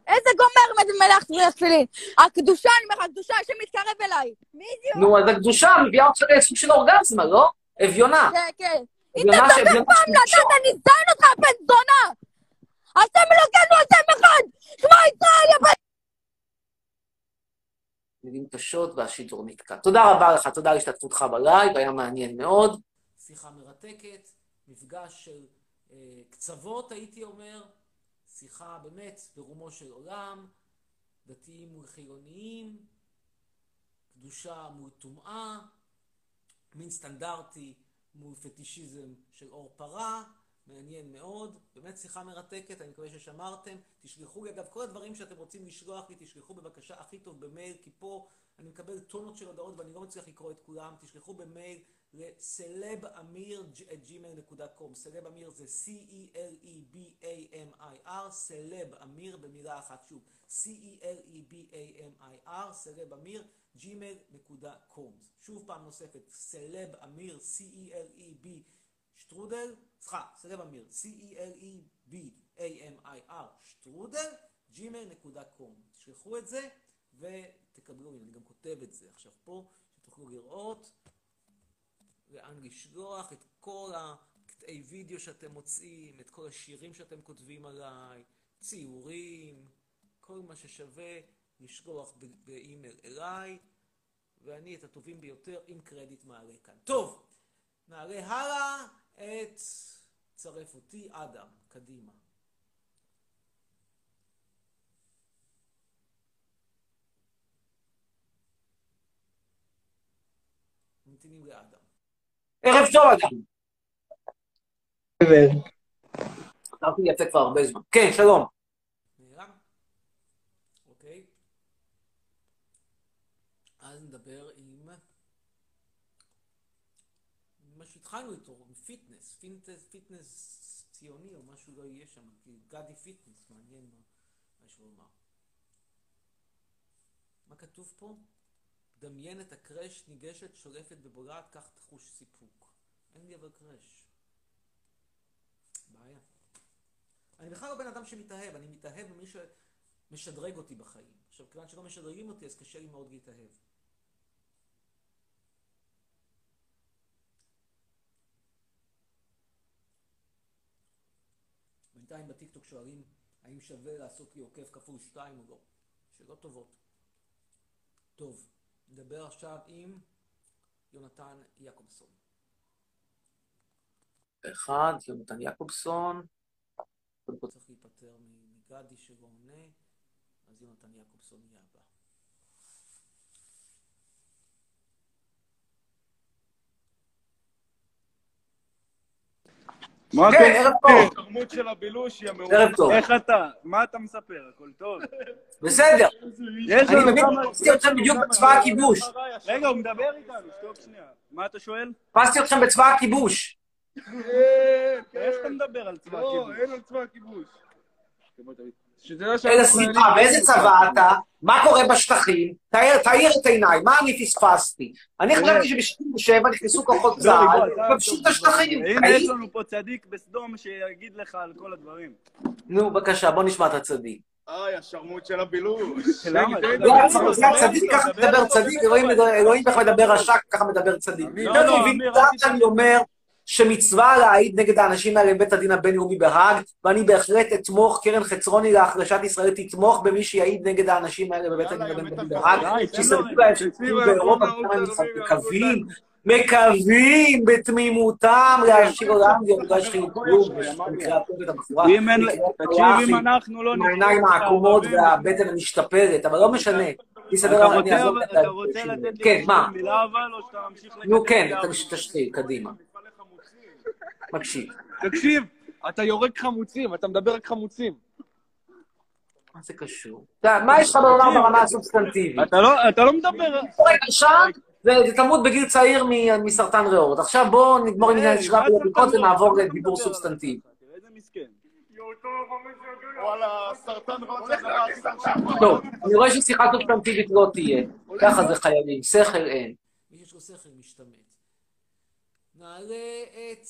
איזה גומר מלך תפילין תפילין? הקדושה, אני אומר לך, הקדושה, השם מתקרב אליי. בדיוק. נו, אז הקדושה מביאה אותך לסוג של אורגזמה, לא? אביונה. כן, כן. תדבר שאביונה פעם נתת, אני אזיין אותך, בן זונה! השם אלוקינו, השם אחד! שמע ישראל, בן... מילים קשות והשידור נתקע. תודה רבה לך, תודה על השתתפותך בלייב, היה מעניין מאוד. שיחה מרתקת, מפגש של אה, קצוות, הייתי אומר, שיחה באמת ברומו של עולם, דתיים מול חילוניים, קדושה מול טומאה, מין סטנדרטי מול פטישיזם של עור פרה, מעניין מאוד, באמת שיחה מרתקת, אני מקווה ששמרתם. תשלחו לי, אגב, כל הדברים שאתם רוצים לשלוח לי, תשלחו בבקשה הכי טוב במייל, כי פה אני מקבל טונות של הודעות ואני לא מצליח לקרוא את כולם, תשלחו במייל. סלב אמיר זה C-E-L-E-B-A-M-I-R, סלב אמיר במילה אחת שוב. C-E-L-E-B-A-M-I-R, סלב אמיר, gmail.com. שוב פעם נוספת, סלב אמיר, C-E-L-E-B, שטרודל, סליחה, סלב אמיר, C-E-L-E-B-A-M-I-R, שטרודל, gmail.com. תשלחו את זה ותקבלו, אני גם כותב את זה עכשיו פה, שתוכלו לראות. לאן לשלוח את כל הקטעי וידאו שאתם מוצאים, את כל השירים שאתם כותבים עליי, ציורים, כל מה ששווה לשלוח באימייל אליי, ואני את הטובים ביותר עם קרדיט מעלה כאן. טוב, נעלה הלאה את צרף אותי, אדם, קדימה. ממתינים לאדם. ערב טוב, אדם. חשבתי יפה כבר הרבה זמן. כן, שלום. נעלם? אוקיי. אז נדבר עם... מה שהתחלנו איתו, עם פיטנס, פיטנס, ציוני או משהו לא יהיה שם, כי גדי פיטנס, מעניין מה יש לומר. מה כתוב פה? דמיין את ה crush ניגשת, שולפת ובולעת, כך תחוש סיפוק. אין לי אבל crush. בעיה. אני בכלל לא בן אדם שמתאהב, אני מתאהב במי שמשדרג אותי בחיים. עכשיו, כיוון שלא משדרגים אותי, אז קשה לי מאוד להתאהב. בינתיים בטיקטוק שואלים האם שווה לעשות לי עוקב כפול שתיים או לא. שאלות טובות. טוב, נדבר עכשיו עם יונתן יעקובסון. אחד, יונתן יעקובסון. קודם כל צריך להיפטר מגדי שלא עונה, אז יונתן יעקובסון יהיה הבא. מה כן, ערב טוב. התרמות של הבילוש, יא מעולה. ערב טוב. איך אתה? מה אתה מספר? הכל טוב? בסדר. יש אני מבין, תפסתי אתכם בדיוק בצבא הכיבוש. רגע, הוא מדבר איתנו, שתוק שנייה. מה אתה שואל? תפסתי אתכם בצבא הכיבוש. איך אתה מדבר על צבא לא, הכיבוש? אין על צבא הכיבוש. שאנחנו סליחה, באיזה צבא אתה? מה קורה בשטחים? תאיר תאיר את עיניי, מה אני פספסתי? אני. חשבתי שב-67 נכנסו כוחות לא, צה"ל, כבשו את השטחים. הנה, יש? לנו פה צדיק בסדום שיגיד לך על כל הדברים. נו, בבקשה, בוא נשמע את הצדיק. איי, השרמוט של הבילוש. למה? רגע, זה הצ- זה הצדיק, ככה מדבר צדיק, אלוהים אלוהים ככה מדבר רשע, ככה מדבר צדיק. לא, לא, שאני אומר שמצווה להעיד נגד האנשים האלה בבית הדין הבינלאומי בהאג, ואני בהחלט אתמוך, קרן חצרוני להחלשת ישראל תתמוך במי שיעיד נגד האנשים האלה בבית הדין הבינלאומי בהאג, לו- להם אנחנו באירופה, לרבים, מקווים, מקווים בתמימותם להשאיר עולם בגלל שחיו כלום, במקרה הטוב את הבחורה, תקשיב, אם אנחנו לא עם נתמוך העיניים העקומות והבטן המשתפרת, אבל לא משנה. אתה רוצה- לתת לי כן, מה? מילה אבל, או שאתה ממשיך לקדם נו כן, תשתיק, קדימה. מקשיב. תקשיב, אתה יורק חמוצים, אתה מדבר רק חמוצים. מה זה קשור? אתה- מה יש לך לומר ברמה הסובסטנטיבית? אתה לא- אתה לא מדבר... רגע, שם זה תמות בגיל צעיר מ- מסרטן ריאות. עכשיו בואו נגמור עם עניין שלב הבדיקות ונעבור לדיבור סובסטנטיבי. איזה מסכן. וואלה, סרטן. טוב, אני רואה ששיחה סובסטנטיבית לא תהיה. ככה זה חיילים, שכל אין. מי שיש לו שכל משתמט. נעלה את...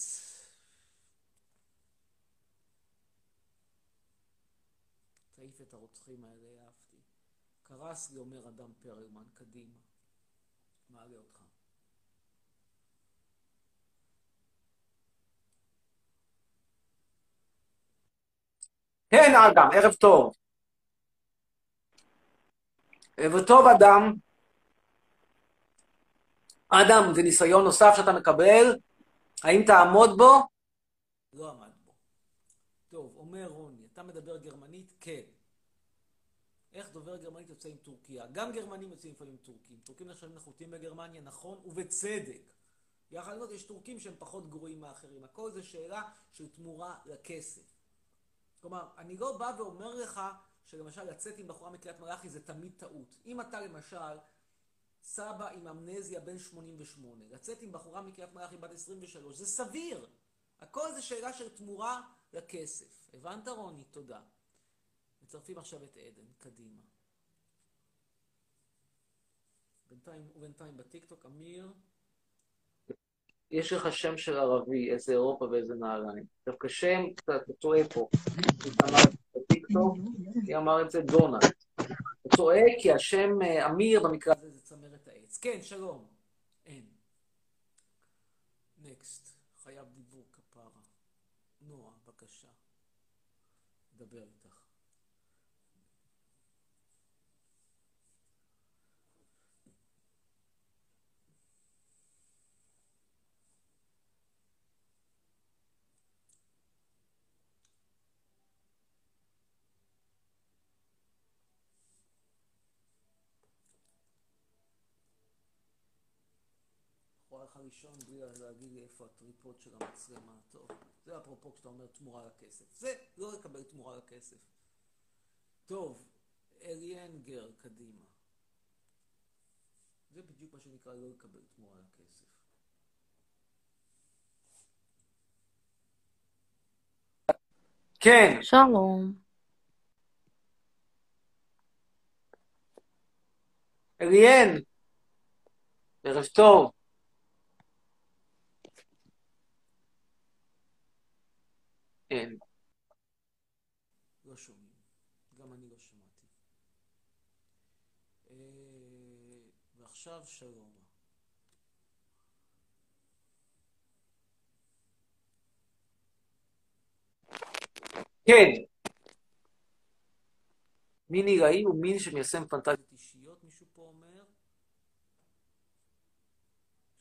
תעיף את הרוצחים האלה, אהבתי. קרס לי, אומר אדם פרלמן, קדימה. מעלה אותך. כן, אדם, ערב טוב. ערב טוב, אדם. אדם, זה ניסיון נוסף שאתה מקבל, האם תעמוד בו? לא עמד בו. טוב, אומר רוני, אתה מדבר גרמנית? כן. איך דובר גרמנית יוצא עם טורקיה? גם גרמנים יוצאים לפעמים עם טורקים. טורקים נחשבים נחותים בגרמניה, נכון, ובצדק. יחד עם זאת יש טורקים שהם פחות גרועים מאחרים. הכל זה שאלה של תמורה לכסף. כלומר, אני לא בא ואומר לך שלמשל לצאת עם בחורה מקריית מלאכי זה תמיד טעות. אם אתה למשל סבא עם אמנזיה בן 88. לצאת עם בחורה מקריית מלאכי בת 23, זה סביר. הכל זה שאלה של תמורה לכסף. הבנת, רוני? תודה. מצרפים עכשיו את עדן, קדימה. בינתיים, ובינתיים בטיקטוק, אמיר. יש לך שם של ערבי, איזה אירופה ואיזה נעליים. דווקא שם, אתה אתה טועה פה. היא אמרה את זה בטיקטוק, היא אמרה את זה דונלד. אתה טועה כי השם אה, אמיר במקרה הזה זה צמרת העץ. כן, שלום. אין. נקסט. חייב דיבור כפרה. נועה, בבקשה. דבר לישון בלי להגיד לי איפה הטריפוד של המצלמה. טוב, זה אפרופו כשאתה אומר תמורה לכסף. זה לא לקבל תמורה לכסף. טוב, אליאנגר, קדימה. זה בדיוק מה שנקרא לא לקבל תמורה לכסף. כן. שלום. אליאן, ערב טוב. אין. לא שומעים. גם אני לא שמעתי. אה, ועכשיו שלום. כן. מין עילאי הוא מין שמיישם פנטזיות אישיות, מישהו פה אומר?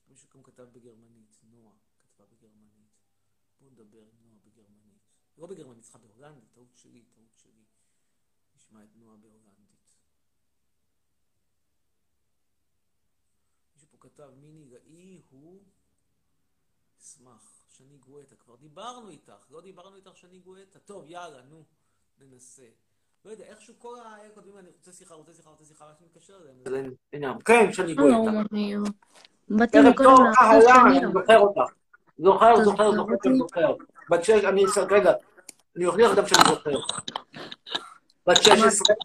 יש מישהו גם כתב בגרמנית, נועה כתבה בגרמנית. בואו נדבר נועה בגרמנית. לא בגרמנית, סליחה, בהולנדית, טעות שלי, טעות שלי. נשמע את נועה בהולנדית. מישהו פה כתב מין עילאי הוא... אשמח. שני גואטה, כבר דיברנו איתך, לא דיברנו איתך שני גואטה? טוב, יאללה, נו, ננסה. לא יודע, איכשהו כל האלה כותבים, אני רוצה שיחה, רוצה שיחה, רוצה שיחה, רק מתקשר אליהם. הנה, כן, שני שלום, גואטה. באתי ערב מקודם טוב, לעשות. אני זוכר אותך. זוכר, זוכר, זוכר? זוכר. בת שש, אני, רגע, אני אוכיח גם שאני זוכר. בת 16,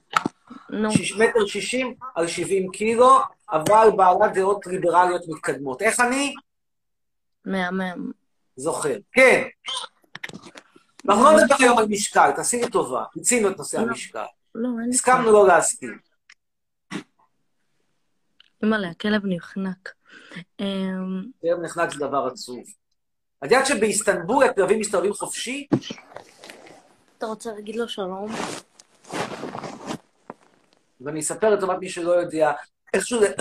נו. שיש- מטר שישים על 70 קילו, אבל בעלת דעות ליברליות מתקדמות. איך אני? מהמם. זוכר. כן. אנחנו לא נדבר היום על משקל, תעשי לי טובה. מיצינו את נושא המשקל. לא, אין לי הסכמנו לא להסכים. אימא'לה, הכלב נחנק. אמ, כלב נחנק זה דבר עצוב. את יודעת שבאיסטנבול הכלבים מסתובבים חופשי? אתה רוצה להגיד לו שלום? ואני אספר לטובת מי שלא יודע, איכשהו זה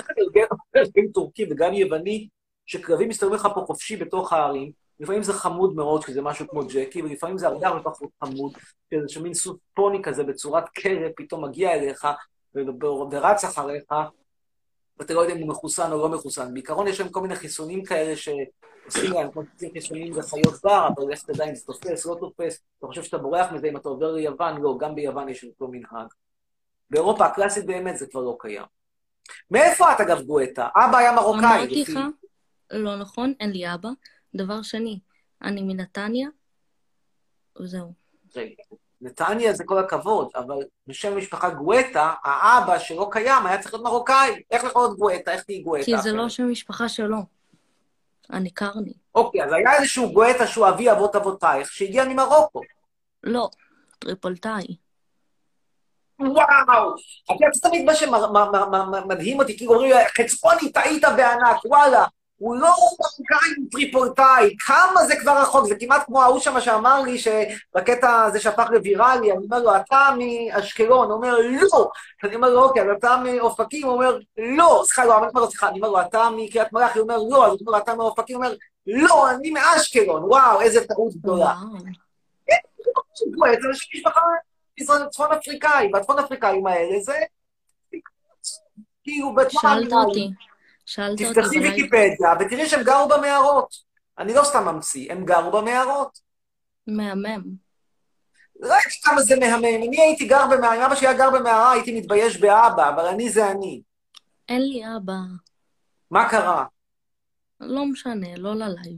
הרגל טורקי וגם יווני, שכלבים מסתובבים לך פה חופשי בתוך הערים, לפעמים זה חמוד מאוד, כי זה משהו כמו ג'קי, ולפעמים זה הרבה הרבה פחות חמוד, כי זה איזשהו מין סוס פוני כזה בצורת כלב, פתאום מגיע אליך ורץ אחריך, ואתה לא יודע אם הוא מחוסן או לא מחוסן. בעיקרון יש להם כל מיני חיסונים כאלה שעושים להם, כמו שעושים חיסונים לחיות בר, אבל איך תדע אם זה תופס, לא תופס, אתה חושב שאתה בורח מזה אם אתה עובר ליוון, לא, גם ביוון יש אותו מנהג. באירופה הקלאסית באמת זה כבר לא קיים. מאיפה את אגב גואטה? אבא היה מרוקאי. אמרתי לך, לא נכון, אין לי אבא. דבר שני, אני מנתניה, וזהו. רגע, נתניה זה כל הכבוד, אבל בשם המשפחה גואטה, האבא שלא קיים היה צריך להיות מרוקאי. איך יכול להיות גואטה? איך תהיי גואטה? כי זה? לא שם משפחה שלו. אני קרני. אוקיי, אז היה איזשהו גואטה שהוא אבי אבות אבותייך, שהגיע ממרוקו. לא, טריפולטאי. וואו! את יודעת, תמיד מה שמדהים אותי, כאילו אומרים, חצרוני, טעית בענק, וואלה. הוא לא מרוקאי, הוא טריפולטאי, כמה זה כבר רחוק, זה כמעט כמו ההוא שם שאמר לי שבקטע הזה שהפך לוויראלי, אני אומר לו, אתה מאשקלון, הוא אומר, לא. אני אומר לו, אוקיי, אז אתה מאופקים, הוא אומר, לא. סליחה, לא, אני אומר לו, סליחה, אני אומר לו, אתה מקריית מלאכי, הוא אומר, לא. אז הוא אומר אתה מאופקים, הוא אומר, לא, אני מאשקלון, וואו, איזה טעות גדולה. זה אנשים משפחה צפון אפריקאי, והצפון אפריקאים האלה זה כאילו בצפון שאלת אותי. שאלת אותי, תפתחי ויקיפדיה ותראי שהם גרו במערות. אני לא סתם ממציא, הם גרו במערות. מהמם. יודעת כמה זה מהמם. אני הייתי גר במערה, אם אבא שלי היה גר במערה, הייתי מתבייש באבא, אבל אני זה אני. אין לי אבא. מה קרה? לא משנה, לא ללייב.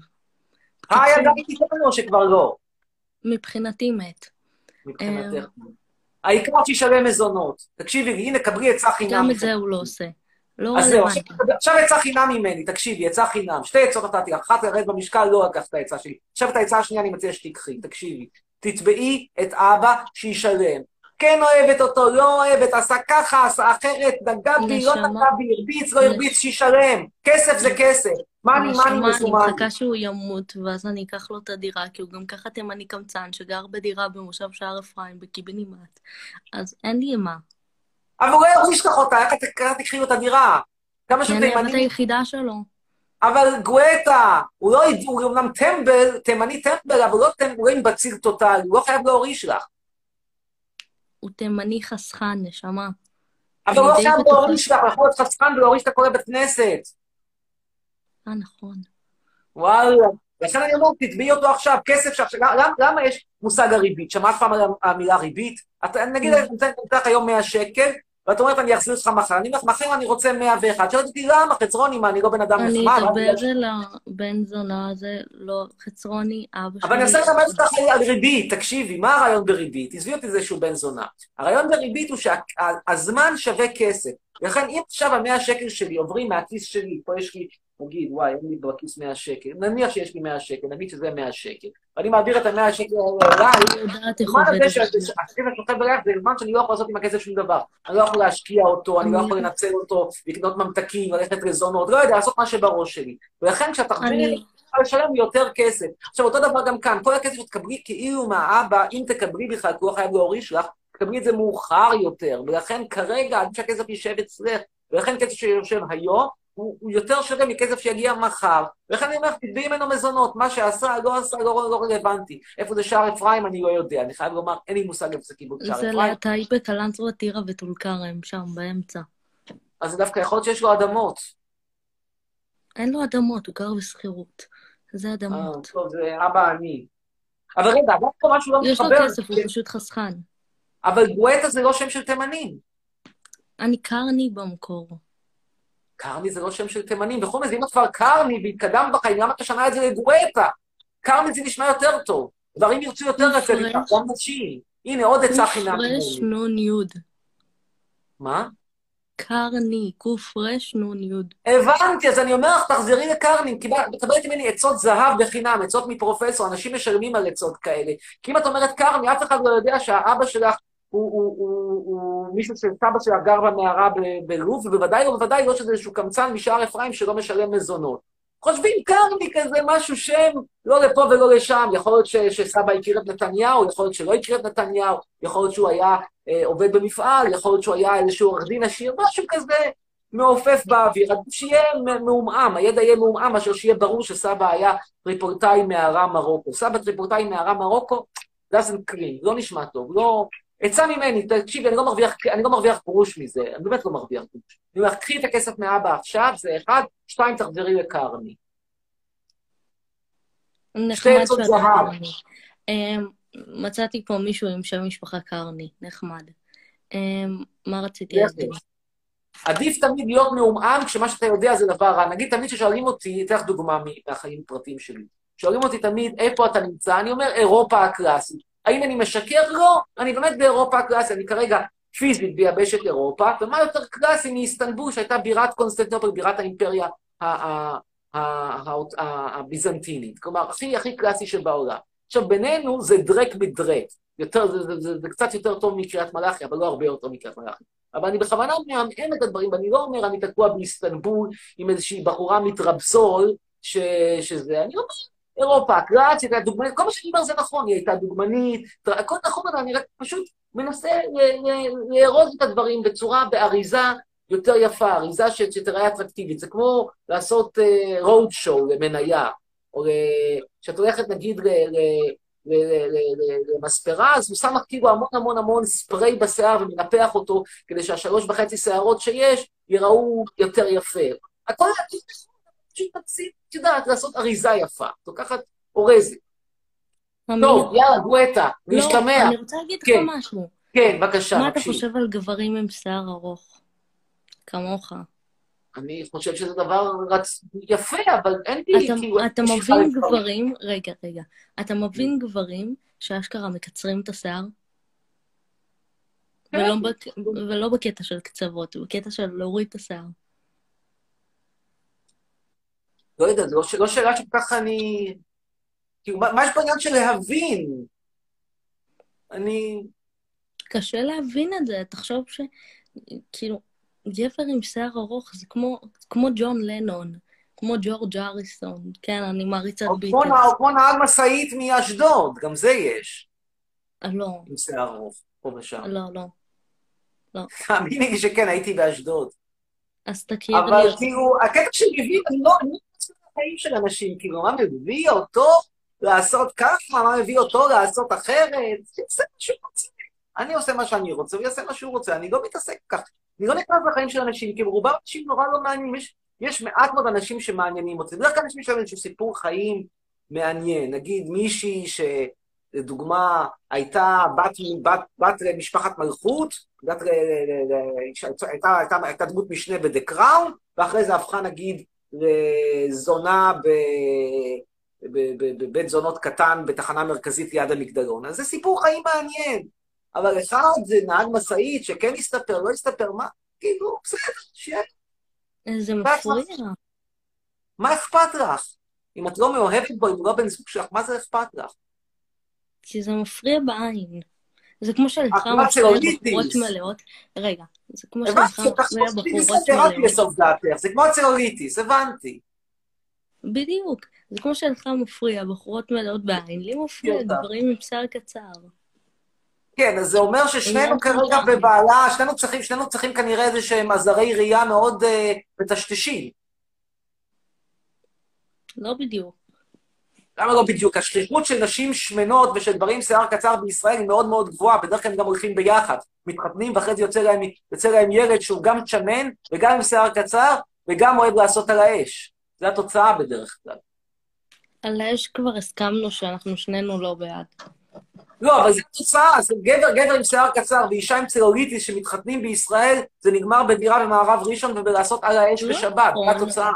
היי, עדיין איתנו או שכבר לא? מבחינתי מת. מבחינתך. העיקר שישלם מזונות. תקשיבי הנה, קבלי עצה חינם. גם את זה הוא לא עושה. לא אז זהו. עכשיו- עצה חינם ממני, תקשיבי, עצה חינם. שתי עצות נתתי אחת לרדת במשקל, לא לקחת את העצה שלי. עכשיו את העצה השנייה אני מציע שתיקחי, תקשיבי. תתבעי את אבא שישלם. כן אוהבת אותו, לא אוהבת, עשה ככה, עשה אחרת, נגע בי, לא. נגע בי, הרביץ, לא הרביץ, שישלם. כסף זה כסף. מאני, מאני, נשמה, אני. מחכה שהוא ימות, ואז אני אקח לו את הדירה, כי הוא גם ככה תימני קמצן, שגר בדירה במושב שער אפרים, בקיבינימט. אז אין לי מה. אבל הוא לא ירגיש לך אותה, איך את איך תקחי לו את הדירה? כמה שהוא כי אני הבת תימני. היחידה שלו. אבל גואטה, הוא לא, הוא אומנם טמבל, תימני טמבל, אבל הוא לא טמבל, הוא עם בציל טוטאלי, הוא לא חייב להוריש לך. הוא תימני חסכן, נשמה. אבל הוא לא חייב להוריש לך, הוא יכול להיות חסכן ולהוריש את הכל לבית כנסת. אה, נכון. וואלה. לכן אני אומר, תתביעי אותו עכשיו, כסף שעכשיו, למה, למה יש מושג הריבית? שמעת פעם על המילה ריבית? את, נגיד, אני נותן לך היום 100 שקל, ואת אומרת, אני אחזיר לך מחר. אני אומרת, מחר אני רוצה 101. שואלת אותי, למה? חצרוני, מה, אני לא בן אדם אני נחמד? אדבר מה, אל הבן זונה הזה, לא חצרוני, אבא שלי. אבל אני אנסה ללמד אותך על ריבית, תקשיבי, מה הרעיון בריבית? עזבי אותי זה שהוא בן זונה. הרעיון בריבית הוא שהזמן שווה כסף. לכן אם עכשיו המאה שקל שלי עוברים מהכיס שלי, פה יש לי, נגיד, וואי, אין לי בכיס 100 שקל, נניח שיש לי 100 שקל, נגיד שזה 100 שקל, ואני מעביר את ה-100 שקל אליי, הזמן הזה שהכסף שוכב בריח זה זמן שאני לא יכול לעשות עם הכסף שום דבר. אני לא יכול להשקיע אותו, אני לא יכול לנצל אותו, לקנות ממתקים, ללכת לזונות, לא יודע, לעשות מה שבראש שלי. ולכן כשהתחבירי אני- צריכה לשלם יותר כסף. עכשיו, אותו דבר גם כאן, כל הכסף שתקבלי כאילו מהאבא, אם תקבלי בכלל, כי הוא חייב להוריש לך, תקבלי את זה מאוחר יותר, ולכן כרגע עדיף שהכסף יישב אצלך, ולכן כסף שיושב היום, הוא, הוא יותר שווה מכסף שיגיע מחר, ולכן אני אומר, תתביעי ממנו מזונות, מה שעשה, לא עשה, לא, לא רלוונטי. איפה זה שער אפרים, אני לא יודע, אני חייב לומר, אין לי מושג איפה זה קיבוץ שער זה אפרים, להטעי בקלנסווה, טירה וטול כרם, שם, באמצע. אז דווקא יכול להיות שיש לו אדמות. אין לו אדמות, הוא גר בשכירות. זה אה, אדמות. טוב, זה אבא עני. אבל רגע, דווקא משהו לא יש לו מתחבר. כסף, הוא פשוט חסכן. אבל גואטה זה לא שם של תימנים. אני קרני במקור. קרני זה לא שם של תימנים, בכל זאת, אם את כבר קרני והתקדמת בחיים, למה את משנה את זה לגואטה? קרני זה נשמע יותר טוב. גברים ירצו יותר לצאת איתך, גם נשים. הנה, עוד עצה חינם. קופרש ממני. נון יוד. מה? קרני, קופרש נון יוד. הבנתי, אז אני אומר לך, תחזרי לקרני, מקבלת ממני עצות זהב בחינם, עצות מפרופסור, אנשים משלמים על עצות כאלה. כי אם את אומרת קרני, אף אחד לא יודע שהאבא שלך הוא, הוא, הוא, הוא מישהו שסבא שלה גר במערה בלוב, ובוודאי לא, בוודאי לא שזה איזשהו קמצן משער אפרים שלא משלם מזונות. חושבים קרני כזה משהו שם, לא לפה ולא לשם, יכול להיות ש, שסבא הכיר את נתניהו, יכול להיות שלא הכיר את נתניהו, יכול להיות שהוא היה אה, עובד במפעל, יכול להיות שהוא היה איזשהו עורך דין עשיר, משהו כזה מעופף באוויר. שיהיה מעומעם, הידע יהיה מעומעם, מאשר שיהיה ברור שסבא היה טריפורטאי מערה מרוקו. סבא טריפורטאי מערה מרוקו, doesn't clean, לא נשמע טוב, לא... עצה ממני, תקשיבי, אני לא מרוויח, אני לא מרוויח גרוש מזה, אני באמת לא מרוויח גרוש. אני אומר, קחי את הכסף מאבא עכשיו, זה אחד, שתיים, תחזרי לקרני. נחמד עצות זהב. אמ, מצאתי פה מישהו עם שם משפחה קרני, נחמד. אמ, מה רציתי להגיד? עדיף תמיד להיות מעומעם כשמה שאתה יודע זה דבר רע. נגיד תמיד כששואלים אותי, אתן לך דוגמה מהחיים הפרטיים שלי. שואלים אותי תמיד, איפה אתה נמצא? אני אומר, אירופה הקלאסית. האם אני משקר? לא. אני באמת באירופה הקלאסית. אני כרגע פיזית ביבשת אירופה, ומה יותר קלאסי מאיסטנבול, שהייתה בירת קונסטנטינופול, בירת האימפריה הביזנטינית. כלומר, הכי הכי קלאסי שבעולם. עכשיו, בינינו זה דרק מדרק. יותר, זה, זה, זה, זה קצת יותר טוב מקריית מלאכי, אבל לא הרבה יותר מקריית מלאכי. אבל אני בכוונה מהמם את הדברים, ואני לא אומר, אני תקוע באיסטנבול עם איזושהי בחורה מתרבסול, ש, שזה, אני אומר, אירופה, הקלאסית, הדוגמנית, כל מה שאני אומר זה נכון, היא הייתה דוגמנית, הכל נכון, אני רק פשוט מנסה לארוז את הדברים בצורה, באריזה יותר יפה, אריזה ש- שתראה אטרקטיבית. זה כמו לעשות רוד שואו למניה, או כשאת הולכת נגיד ל- ל- למספרה, אז הוא שם כאילו המון המון המון ספרי בשיער ומנפח אותו, כדי שהשלוש וחצי שערות שיש ייראו יותר יפה. הכל פשוט תמצית, את יודעת, לעשות אריזה יפה, את לוקחת אורזת. טוב, יאללה, גואטה, לא, להשתמע. אני רוצה להגיד לך כן, משהו. כן, בבקשה, מה אתה. חושב על גברים עם שיער ארוך? כמוך. אני חושב שזה דבר רצ... יפה, אבל אין לי אתה, כאילו... אתה מבין גברים, רגע, רגע, אתה מבין גברים שאשכרה מקצרים את השיער? כן. ולא, בק... ולא בקטע של קצוות, בקטע של להוריד את השיער. לא יודע, זו לא לא שאלה שככה אני... כאילו, מה מה יש בעניין של להבין? אני... קשה להבין את זה, תחשוב ש... כאילו, גבר עם שיער ארוך זה כמו, כמו ג'ון לנון, כמו ג'ורג' אריסון, כן, אני מעריצת או כמו ביטלס. או כמו נהג משאית מאשדוד, גם זה יש. לא, עם שיער ארוך, פה ושם. לא, לא. לא. תאמיני לי שכן, הייתי באשדוד. אז תכיר לי אבל. כאילו, הקטע של מביא, אני לא החיים של אנשים, כאילו, מה מביא אותו לעשות ככה, מה מביא אותו לעשות אחרת? שיעשה מה שהוא רוצה. אני עושה מה שאני רוצה, הוא יעשה מה שהוא רוצה, אני לא מתעסק כך. אני לא נכנס לחיים של אנשים, כי רובם אנשים נורא לא מעניינים. יש, יש מעט מאוד אנשים שמעניינים אותי. בדרך כלל שיש להם איזשהו סיפור חיים מעניין. נגיד מישהי ש... לדוגמה, הייתה בת, בת, בת למשפחת מלכות, בת, שהייתה, הייתה, הייתה דמות משנה ב-The Crown, ואחרי זה הפכה נגיד לזונה ב... בבית זונות קטן בתחנה מרכזית ליד המגדלון. אז זה סיפור חיים מעניין. אבל אחד זה נהג משאית שכן הסתפר, לא הסתפר, מה? כאילו, בסדר, שיהיה. זה מפריע. מה אכפת לך? אם את לא מאוהבת בו, אם הוא לא בן זוג שלך, מה זה אכפת לך? כי זה מפריע בעין. זה כמו את מה, מפריע? בחורות מלאות. רגע, זה כמו תחשוב מפריע בחורות מלאות. זה כמו הצלוליטיס, הבנתי. בדיוק. זה כמו שלך מפריע בחורות מלאות בעין, לי מפריע בטח. גברים עם שיער קצר. כן, אז זה אומר ששנינו כרגע של בבעיה, שנינו צריכים, שנינו צריכים כנראה איזה שהם עזרי ראייה מאוד אה, מטשטשים. לא בדיוק. למה לא בדיוק? השכיחות של נשים שמנות ושל גברים עם שיער קצר בישראל היא מאוד מאוד גבוהה, בדרך כלל הם גם הולכים ביחד. מתחתנים ואחרי זה יוצא להם, יוצא להם ילד שהוא גם שמן וגם עם שיער קצר וגם אוהב לעשות על האש. זו התוצאה בדרך כלל. על האש כבר הסכמנו שאנחנו שנינו לא בעד. לא, אבל זו תוצאה, זה גבר, גבר עם שיער קצר ואישה עם צלוליטיס שמתחתנים בישראל, זה נגמר בדירה במערב ראשון ובלעשות על האש לא בשבת. זו התוצאה.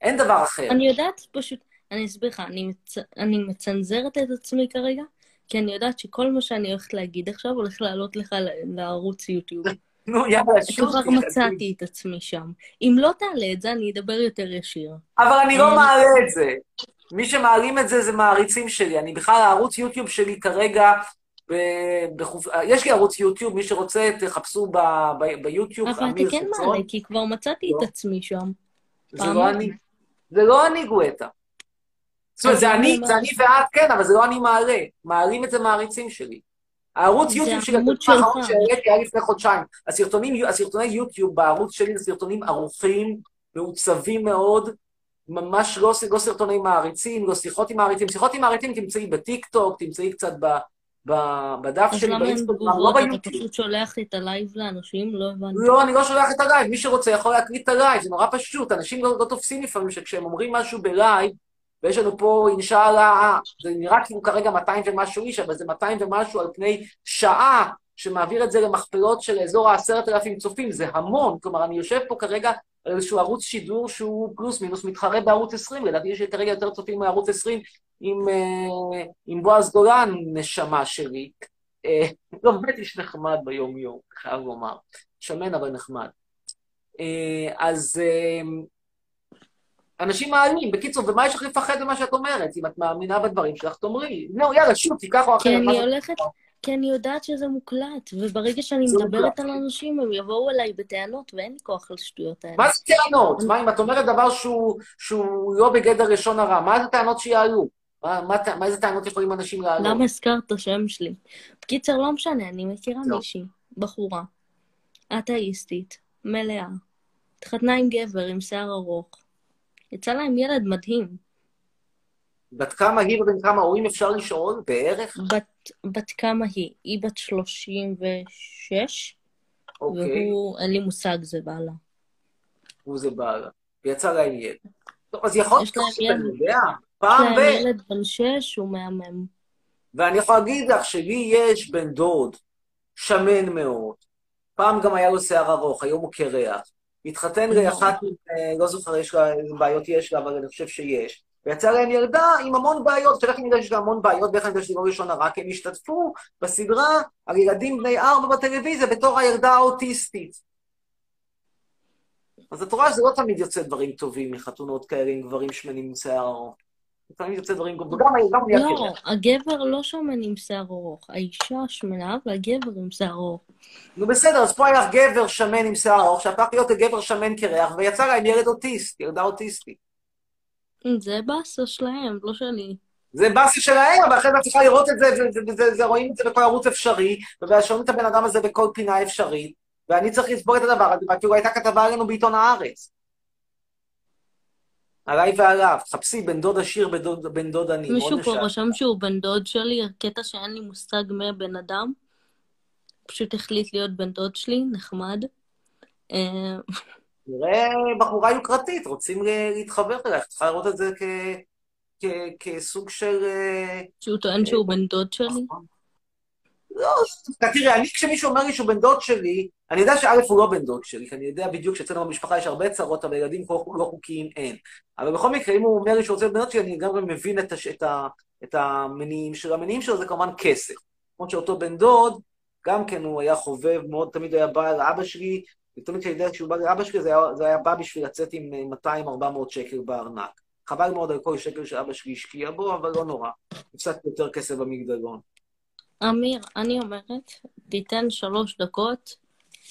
אין דבר אחר. אני יודעת פשוט, אני אסביר לך, אני, מצ... אני מצנזרת את עצמי כרגע, כי אני יודעת שכל מה שאני הולכת להגיד עכשיו הולך לעלות לך לערוץ יוטיוב. (laughs) נו, יאללה, שוב. כבר מצאתי את עצמי שם. אם לא תעלה את זה, אני אדבר יותר ישיר. אבל אני לא אה, מעלה את זה. מי שמעלים את זה זה מעריצים שלי. אני בכלל, הערוץ יוטיוב שלי כרגע. בחופ... יש לי ערוץ יוטיוב, מי שרוצה, תחפשו ב... ב... ביוטיוב, אבל אתה כן. מעלה, כי כבר מצאתי לא. את עצמי שם. זה לא אני. זה לא אני גואטה. זאת אומרת, זה אני? זה אני ואת, כן, אבל זה לא אני מעלה. מעלים את זה מעריצים שלי. הערוץ יוטיוב שלי, האחרון. שהעליתי היה לפני חודשיים. הסרטונים, הסרטוני יוטיוב בערוץ שלי זה סרטונים ערוכים, מעוצבים מאוד, ממש לא, לא סרטוני מעריצים, לא שיחות עם מעריצים. שיחות עם מעריצים תמצאי בטיקטוק, תמצאי קצת ב, ב, בדף שלי באינסטגרם, לא תגובות? אתה ביוטיוב. פשוט שולח את הלייב לאנשים? לא הבנתי. לא, אני לא שולח את הלייב, מי שרוצה יכול להקליט את הלייב, זה נורא פשוט, אנשים לא, לא תופסים לפעמים שכשהם אומרים משהו בלייב, ויש לנו פה אינשאללה, זה נראה כאילו כרגע 200 ומשהו איש, אבל זה 200 ומשהו על פני שעה, שמעביר את זה למכפלות של אזור ה-10,000 צופים, זה המון, כלומר, אני יושב פה כרגע על איזשהו ערוץ שידור שהוא פלוס מינוס מתחרה בערוץ 20, לדעתי יש כרגע יותר צופים מערוץ 20 עם, אה, עם בועז גולן, נשמה שלי. אה, לא, באמת איש נחמד ביום-יום, חייב לומר. שמן אבל נחמד. אה, אז אה, אנשים מעלים, בקיצור, ומה יש לך לפחד ממה שאת אומרת? אם את מאמינה בדברים שלך, תאמרי. נו, יאללה, שוב, תיקח או אחרת. כי אני הולכת, כי אני יודעת שזה מוקלט, וברגע שאני מדברת. על אנשים, הם יבואו אליי בטענות, ואין לי כוח לשטויות האלה. מה זה טענות? מה אם את אומרת דבר שהוא, לא בגדר לשון הרע? מה זה טענות שיעלו? מה, איזה טענות יכולים אנשים להעלות? למה הזכרת את השם שלי? בקיצר, לא משנה, אני מכירה לא. מישהי, בחורה, אתאיסטית, מלאה, התחתנה עם גבר עם שיער ארוך. יצא להם ילד מדהים. בת כמה היא ובן כמה הורים אפשר לשאול? בערך? בת, בת כמה היא? היא בת 36, אוקיי. והוא, אין לי מושג, זה בעלה. הוא זה בעלה. ויצא להם ילד. טוב, אז יכול להיות יש להם שאתה. יודע, יש פעם להם ב... ילד בן שש, הוא מהמם. ואני יכול להגיד לך שלי יש בן דוד, שמן מאוד. פעם גם היה לו שיער ארוך, היום הוא קרח. התחתן לאחת, אה, לא זוכר יש לה, איזה בעיות יש לה, אבל אני חושב שיש. ויצא להם ילדה עם המון בעיות, שאיך אני יודע שיש לה המון בעיות, ואיך אני יודע שזה לא ראשון הרע, כי הם השתתפו בסדרה על ילדים בני ארבע בטלוויזיה בתור הילדה האוטיסטית. אז את רואה שזה לא תמיד יוצא דברים טובים מחתונות כאלה עם גברים שמנים עם שיער ארוך. לפעמים יוצא דברים, וגם גם ליד לא. הגבר לא שמן עם שיער ארוך. האישה שמנה והגבר עם שיער ארוך. נו בסדר, אז פה היה גבר שמן עם שיער ארוך, שהפך להיות גבר שמן קרח, ויצא להם ילד אוטיסט, ילדה אוטיסטית. זה באסה שלהם, לא שלי. זה באסה שלהם, אבל אחרי זה צריכה לראות את זה, ורואים את זה בכל ערוץ אפשרי, ושומעים את הבן אדם הזה בכל פינה אפשרית, ואני צריך לסבור את הדבר הזה, ואפילו הייתה כתבה עלינו בעיתון הארץ. עליי ועליו, חפשי בן דוד עשיר, בן דוד, בן דוד עני, מישהו פה. רשם שהוא בן דוד שלי, קטע שאין לי מושג מי הבן אדם. פשוט החליט להיות בן דוד שלי, נחמד. אה, נראה בחורה יוקרתית, רוצים להתחבר אלייך, צריכה לראות את זה כ... כ- כסוג של... אה, שהוא טוען שהוא בן דוד שלי. לא, תראה, אני כשמישהו אומר לי שהוא בן דוד שלי, אני יודע שא' הוא לא בן דוד שלי, כי אני יודע בדיוק שאצלנו במשפחה יש הרבה צרות, אבל ילדים לא לא חוקיים אין. אבל בכל מקרה, אם הוא אומר לי שהוא רוצה בן דוד שלי, אני גם מבין את, הש... את, ה... את המניעים שלו. המניעים שלו זה כמובן כסף. כמו שאותו בן דוד, גם כן הוא היה חובב מאוד, תמיד היה בא לאבא שלי, ותמיד כשאני יודע כשהוא בא לאבא שלי, זה היה, זה היה בא בשביל לצאת עם 200-400 שקל בארנק. חבל מאוד על כל שקל שאבא שלי השקיע בו, אבל לא נורא. הפסדתי יותר כסף במגדלון. אמיר, אני אומרת, תיתן שלוש דקות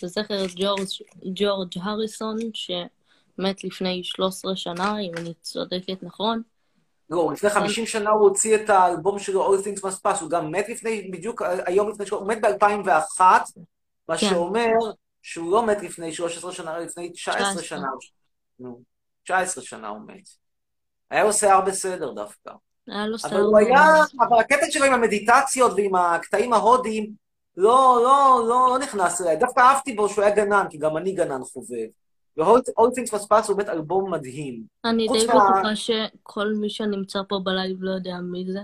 לזכר ג'ורג' ג'ורג' הריסון, שמת לפני 13 שנה, אם אני צודקת נכון. לא, לפני 50 שנה הוא הוציא את האלבום שלו, All Things Must Pass, הוא גם מת לפני, בדיוק היום לפני, הוא מת ב-2001, מה כן. שאומר שהוא לא מת לפני 13 שנה, אלא לפני 19 19. שנה. נו, 19 שנה הוא מת. היה לו שיער בסדר דווקא. היה לו אבל שיער הוא היה. אבל הקטע שלו עם המדיטציות ועם הקטעים ההודיים, לא, לא, לא, לא נכנס אליי. דווקא אהבתי בו שהוא היה גנן, כי גם אני גנן חובב. ו-All Things Must Pass הוא באמת אלבום מדהים. אני די בטוחה שכל מי שנמצא פה בלייב לא יודע מי זה.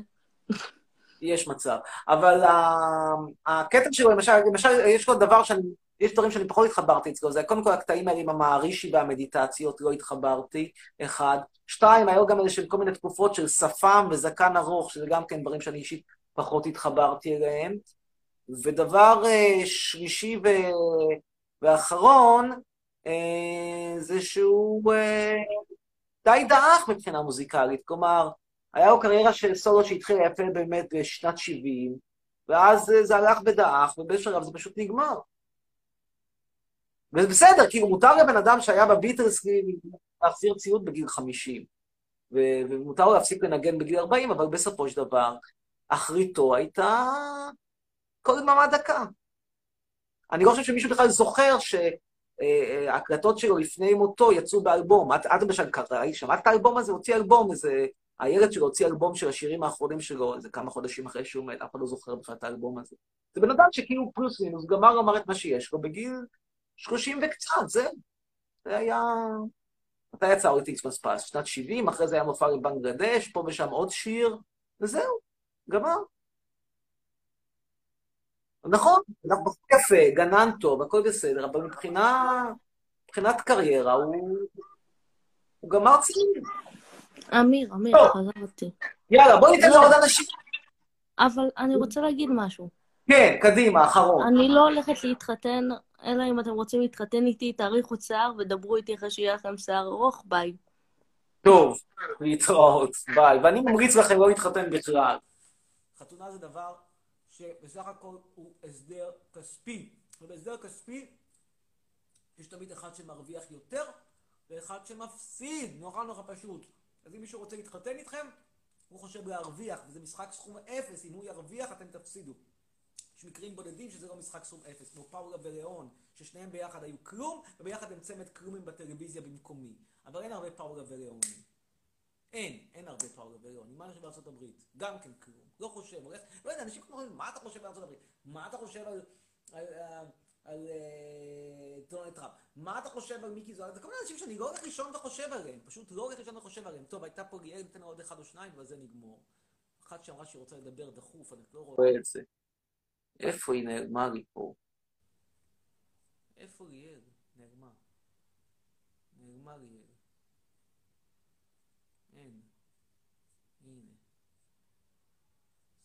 יש מצב. אבל ה- הקטע שלו, למשל, למשל, יש לו דבר שאני, יש דברים שאני פחות התחברתי אצלו, זה קודם כל הקטעים האלה עם המערישי והמדיטציות, לא התחברתי, אחד. שתיים, היו גם איזה כל מיני תקופות של שפם וזקן ארוך, שזה גם כן דברים שאני אישית פחות התחברתי אליהם. ודבר אה, שלישי ו... ואחרון, אה, זה שהוא אה, די דעך מבחינה מוזיקלית. כלומר, היה לו קריירה של סולו שהתחילה יפה באמת בשנת 70, ואז זה הלך ודעך, ובאיזשהו שלב זה פשוט נגמר. וזה בסדר, כאילו מותר לבן אדם שהיה בביטלס להחזיר ציוד בגיל 50, ו- ומותר לו להפסיק לנגן בגיל 40, אבל בסופו של דבר, אחריתו הייתה כל דממה דקה. אני לא חושב שמישהו בכלל זוכר שההקלטות שלו לפני מותו יצאו באלבום. את, את למשל קראת, שמעת את האלבום הזה? הוציא אלבום, איזה... הילד שלו הוציא אלבום של השירים האחרונים שלו, איזה כמה חודשים אחרי שהוא מת, אף אחד לא זוכר בכלל את האלבום הזה. זה בן אדם שכאילו פלוס מינוס, גמר לומר את מה שיש לו בגיל 30 וקצת, זהו. זה היה... מתי יצא אורי טיקס פס? שנת 70, אחרי זה היה מופע לבנגלדש, פה ושם עוד שיר, וזהו, גמר. נכון, אנחנו בחור יפה, גנן טוב, הכל בסדר, אבל מבחינה, מבחינת קריירה הוא, הוא גמר צעיר. אמיר, אמיר. חזרתי. יאללה, בוא ניתן לא. לעוד אנשים. אבל אני רוצה להגיד משהו. כן, קדימה, אחרון. אני לא הולכת להתחתן, אלא אם אתם רוצים להתחתן איתי, תאריכו שיער ודברו איתי אחרי שיהיה לכם שיער ארוך, ביי. טוב, להתראות, ביי. ואני ממליץ לכם לא להתחתן בכלל. חתונה זה דבר שבסך הכל הוא הסדר כספי. ובהסדר כספי יש תמיד אחד שמרוויח יותר ואחד שמפסיד. נורא נורא פשוט. אז אם מישהו רוצה להתחתן איתכם, הוא חושב להרוויח, וזה משחק סכום אפס. אם הוא ירוויח, אתם תפסידו. יש מקרים בודדים שזה לא משחק סכום אפס, כמו פאולה וליאון, ששניהם ביחד היו כלום, וביחד הם צמד כלומים בטלוויזיה במקומי. אבל אין הרבה פאולה וליאונים. אין, אין הרבה פאולה וליאונים. מה אני חושב בארצות הברית? גם כן כלום. לא חושב, הולך, לא יודע, אנשים אומרים, מה אתה חושב בארצות הברית? מה אתה חושב על... על, על, על אה, דונלד טראמפ. מה אתה חושב על מיקי זוהר? זה כל מיני אנשים שאני לא הולך לישון וחושב עליהם. פשוט לא הולך לישון וחושב עליהם. טוב, הייתה פה ליאל, ניתן לה עוד אחד או שניים, וזה נגמור. אחת שאמרה שהיא רוצה לדבר דחוף, אני לא. רואה את זה. איפה היא נעלמה לי פה? איפה ליאל? נעלמה. נעלמה ליאל. אין. הנה.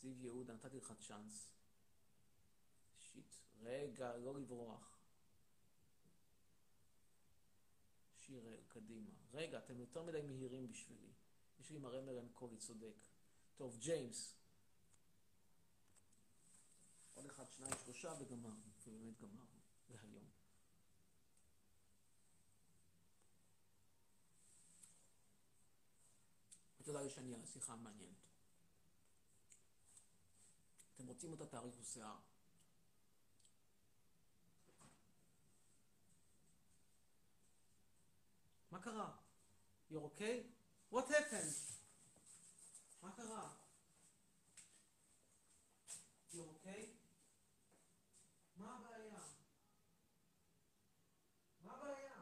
זיו יהודה, נתתי לך צ'אנס. שיט. רגע, לא לברוח. שיראל, קדימה. רגע, אתם יותר מדי מהירים בשבילי. יש לי מראה מרם קולי, צודק. טוב, ג'יימס. עוד אחד, שניים, שלושה, וגמרנו. ובאמת גמרנו. להיום. תודה לשניה, שיחה מעניינת. אתם רוצים אותה תאריך ושיער. מה קרה? You're okay? What happened? מה קרה? You're okay? מה הבעיה? מה הבעיה?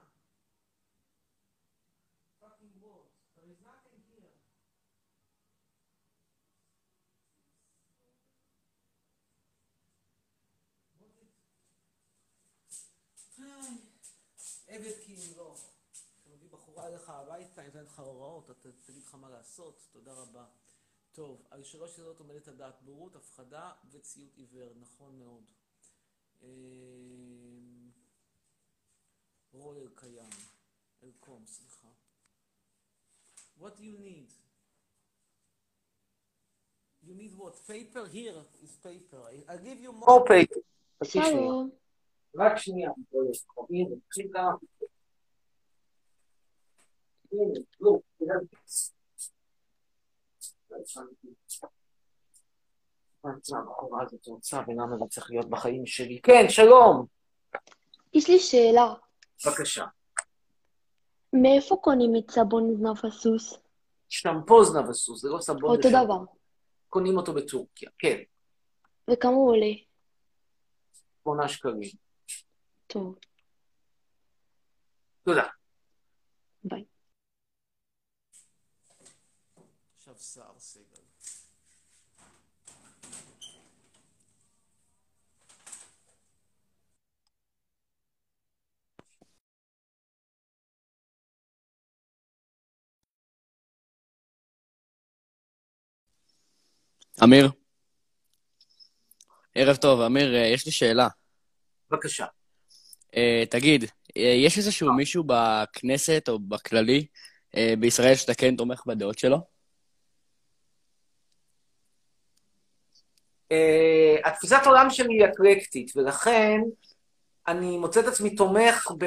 fucking what? There is nothing here. What is... איי, עבד כי ימלוך. אתה מביא בחורה הביתה, נותנת לך הוראות, אתה תגיד לך מה לעשות, תודה רבה. טוב, על שלוש ידעות עומדת הדעת, בורות, הפחדה וציות עיוור, נכון מאוד. אמ, רולר קיים, אלקום, סליחה. What do you need? You need what? Paper? Here is paper. I- I'll give you more paper. רק שנייה. הנה, תקשיב כמה. הנה, look, תראה. מה הבחורה הזאת רוצה ולמה זה צריך להיות בחיים שלי? כן, שלום. יש לי שאלה. בבקשה. מאיפה קונים את סבון זנב הסוס? שמפו זנב הסוס, זה לא סבון. אותו. דבר. קונים אותו בטורקיה, כן. וכמה הוא עולה? שמונה שקלים. טוב, תודה. ביי. סער סגל. אמיר? ערב טוב, אמיר, אה, יש לי שאלה. בבקשה. אה, תגיד, אה, יש איזשהו מישהו בכנסת או בכללי אה, בישראל שאתה כן תומך בדעות שלו? אה, התפיסת עולם שלי היא אקלקטית, ולכן אני מוצא את עצמי תומך ב...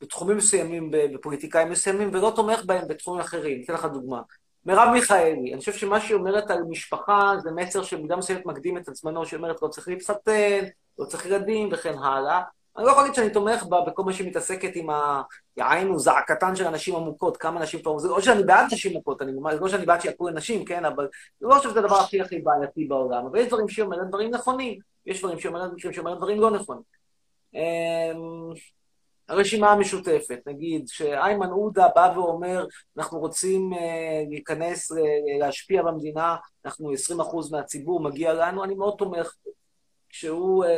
בתחומים מסוימים, בפוליטיקאים מסוימים, ולא תומך בהם בתחומים אחרים. אתן לך דוגמה. מרב מיכאלי, אני חושב שמה שהיא אומרת על משפחה זה מסר שבמידה מסוימת מקדים את עצמנו, שהיא אומרת לא צריך להתחתן, לא צריך ילדים וכן הלאה. אני לא יכול להגיד שאני תומך בה בכל מה שהיא מתעסקת עם ה... יענו, זעקתן של הנשים המוכות, כמה נשים כבר... זה לא שאני בעד נשים מוכות, אני זה לא שאני בעד שיעקרו לנשים, כן, אבל לא חושב שזה הדבר הכי הכי בעייתי בעולם, אבל יש דברים אומרת דברים נכונים, יש דברים שהיא אומרת, דברים לא נכונים. אמ, הרשימה המשותפת, נגיד שאיימן עודה בא ואומר, אנחנו רוצים אה, להיכנס, אה, להשפיע במדינה, אנחנו 20% מהציבור, מגיע לנו, אני מאוד תומך. כשהוא אה,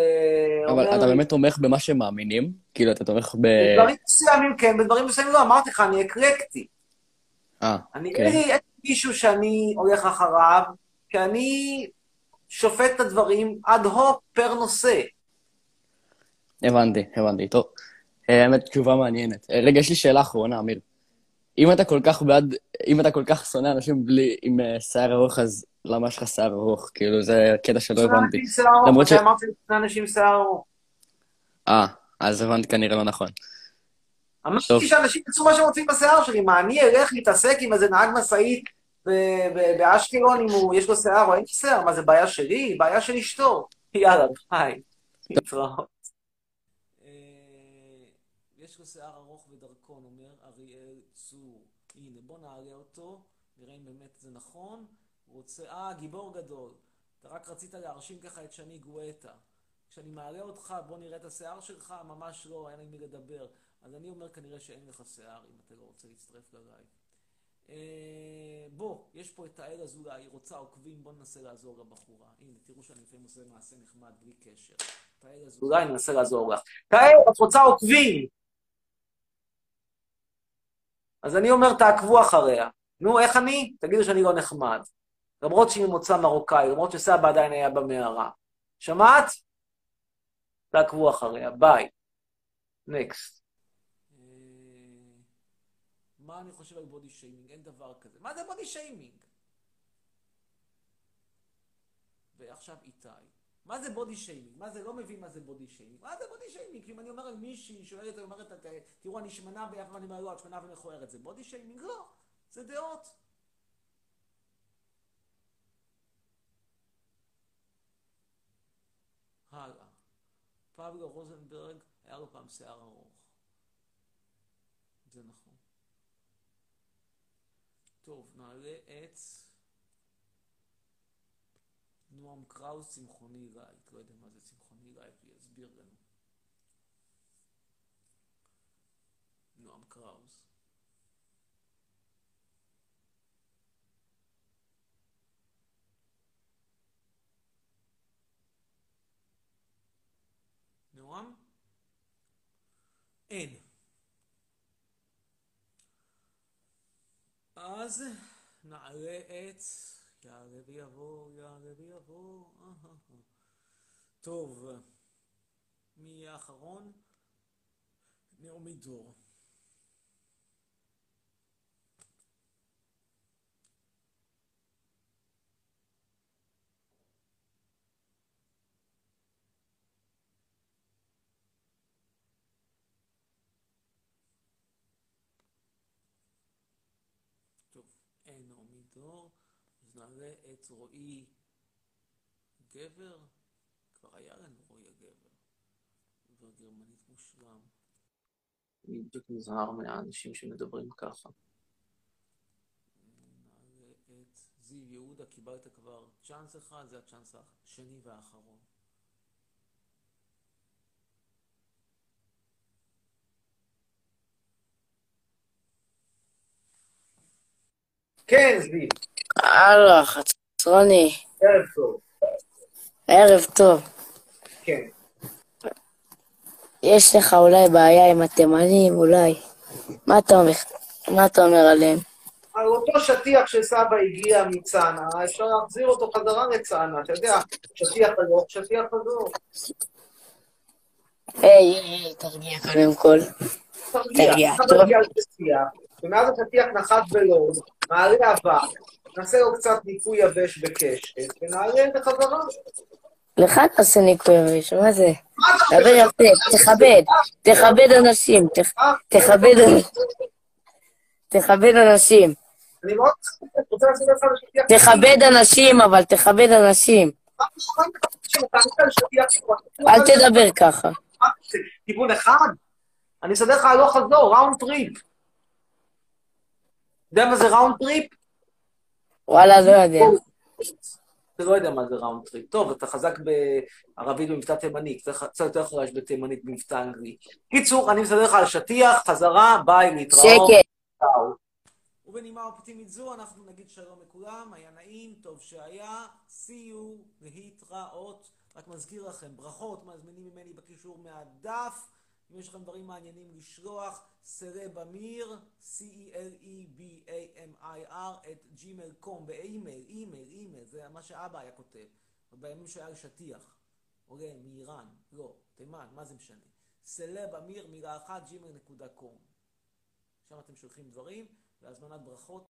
אבל אומר... אתה באמת תומך במה שהם מאמינים? כאילו, אתה תומך ב... בדברים מסוימים כן, בדברים מסוימים לא, אמרתי לך, אני אקלקטי. אה, אני, כן. אין מישהו שאני הולך אחריו, כי אני שופט את הדברים אד הוק פר נושא. הבנתי, הבנתי, טוב. אה, האמת, תשובה מעניינת. אה, רגע, יש לי שאלה אחרונה, אמיר. אם אתה כל כך בעד, אם אתה כל כך שונא אנשים בלי, עם אה, שיער ארוך, אז למה יש לך שיער ארוך? כאילו, זה קטע שלא הבנתי. אנשים שיער ארוך, למרות ש... מתי אמרתי לשני אנשים שיער ארוך? אה, אז הבנתי כנראה לא נכון. אמרתי שאנשים יעשו מה שהם רוצים בשיער שלי, מה, אני אלך להתעסק עם איזה נהג משאית באשקלון אם יש לו שיער או אין לו שיער? מה, זה בעיה שלי? בעיה של אשתו. יאללה, ביי. להתראות. אה, יש לו שיער ארוך ודרכון, אומר אריאל צור. הנה, בוא נעלה אותו, נראה אם באמת זה נכון. רוצה... אה, גיבור גדול. אתה רק רצית להרשים ככה את שני גואטה. כשאני מעלה אותך, בוא נראה את השיער שלך, ממש לא, אין עם מי לדבר. אז אני אומר כנראה שאין לך שיער, אם אתה לא רוצה להצטרף ללייב. אה, בוא, יש פה את האל אזולאי, היא רוצה עוקבים, בוא ננסה לעזור לבחורה. הנה, תראו שאני לפעמים עושה מעשה נחמד, בלי קשר. תאל. אולי ננסה לעזור לך. תאר, את רוצה עוקבים. אז אני אומר, תעקבו אחריה. נו, איך אני? תגידו שאני לא נחמד. למרות שהיא ממוצא מרוקאי, למרות שסבא עדיין היה במערה. שמעת? תעקבו אחריה, ביי. נקסט. מה אני חושב על בודי שיימינג? אין דבר כזה. מה זה בודי שיימינג? ועכשיו איתי. מה זה בודי שיימינג? מה זה, לא מבין מה זה בודי שיימינג. מה זה בודי שיימינג? אם אני אומר על מישהי שואלת, אומרת, תראו, אני שמנה ביפה, ואני אומר, לא, את שמנה ומכוערת. זה בודי שיימינג? לא. זה דעות. הלאה. פבלו רוזנברג, היה לו פעם שיער ארוך. זה נכון. טוב, נעלה את נועם קראוס, צמחוני light. לא יודע מה זה צמחוני light, הוא יסביר לנו. נועם קראוס. נועם? אין. אז נעלה את... יעלה ויבוא, יעלה ויבוא. טוב, מי יהיה האחרון? נעמי דור. טוב, אין נעמי דור, אז נעלה את רועי גבר, כבר היה לנו רועי הגבר, דובר גרמנית מושלם. אני בדיוק נזהר מהאנשים שמדברים ככה. נעלה את זיו יהודה, קיבלת כבר צ'אנס אחד, זה הצ'אנס השני והאחרון. כן, זיו. הלו, חצרוני. ערב טוב. ערב טוב. כן. יש לך אולי בעיה עם התימנים, אולי. מה אתה אומר? מה אתה אומר עליהם? על אותו שטיח שסבא הגיע מצנעא, אפשר להחזיר אותו חזרה לצנעא, אתה יודע, שטיח הלוך, שטיח חזור. היי, היי, תרגיע קודם כל. תרגיע, תרגיע, ומאז השטיח נחת בלוד, מעלה אבק, נעשה לו קצת ניקוי יבש בקשת, ונעלה את זה חזרה. לך תעשה ניקוי יבש, מה זה? דבר יפה, תכבד, תכבד אנשים, תכ- תכבד תכבד אנשים. אני מאוד רוצה לעשות לך. תכבד אנשים, אבל תכבד אנשים. אל תדבר ככה. זה, כיוון אחד? אני אסדר לך הלוך חזור, round trip. יודע מה זה ראונד טריפ? וואלה, לא יודע. אתה לא יודע מה זה round trip. טוב, אתה חזק בערבית במבטא תימני, קצת יותר חלש בתימנית במבטא אנגלי. קיצור, אני מסדר לך על שטיח, חזרה, ביי, להתראות. שקט. ובנימה אופטימית זו אנחנו נגיד שלום לכולם, היה נעים, טוב שהיה, see you, להתראות. רק מזכיר לכם, ברכות מזמינים ממני בקישור מהדף. אם יש לכם דברים מעניינים לשלוח, celebamir, C-E-L-E-B-A-M-I-R, at gmail.com, באימייל, אימייל, אימייל, זה מה שאבא היה כותב. בימים שהיה על שטיח. עולה מאיראן, לא, תימן, מה זה משנה? celebamir, מילה אחת, gmail.com. שם אתם שולחים דברים, והזמנת ברכות.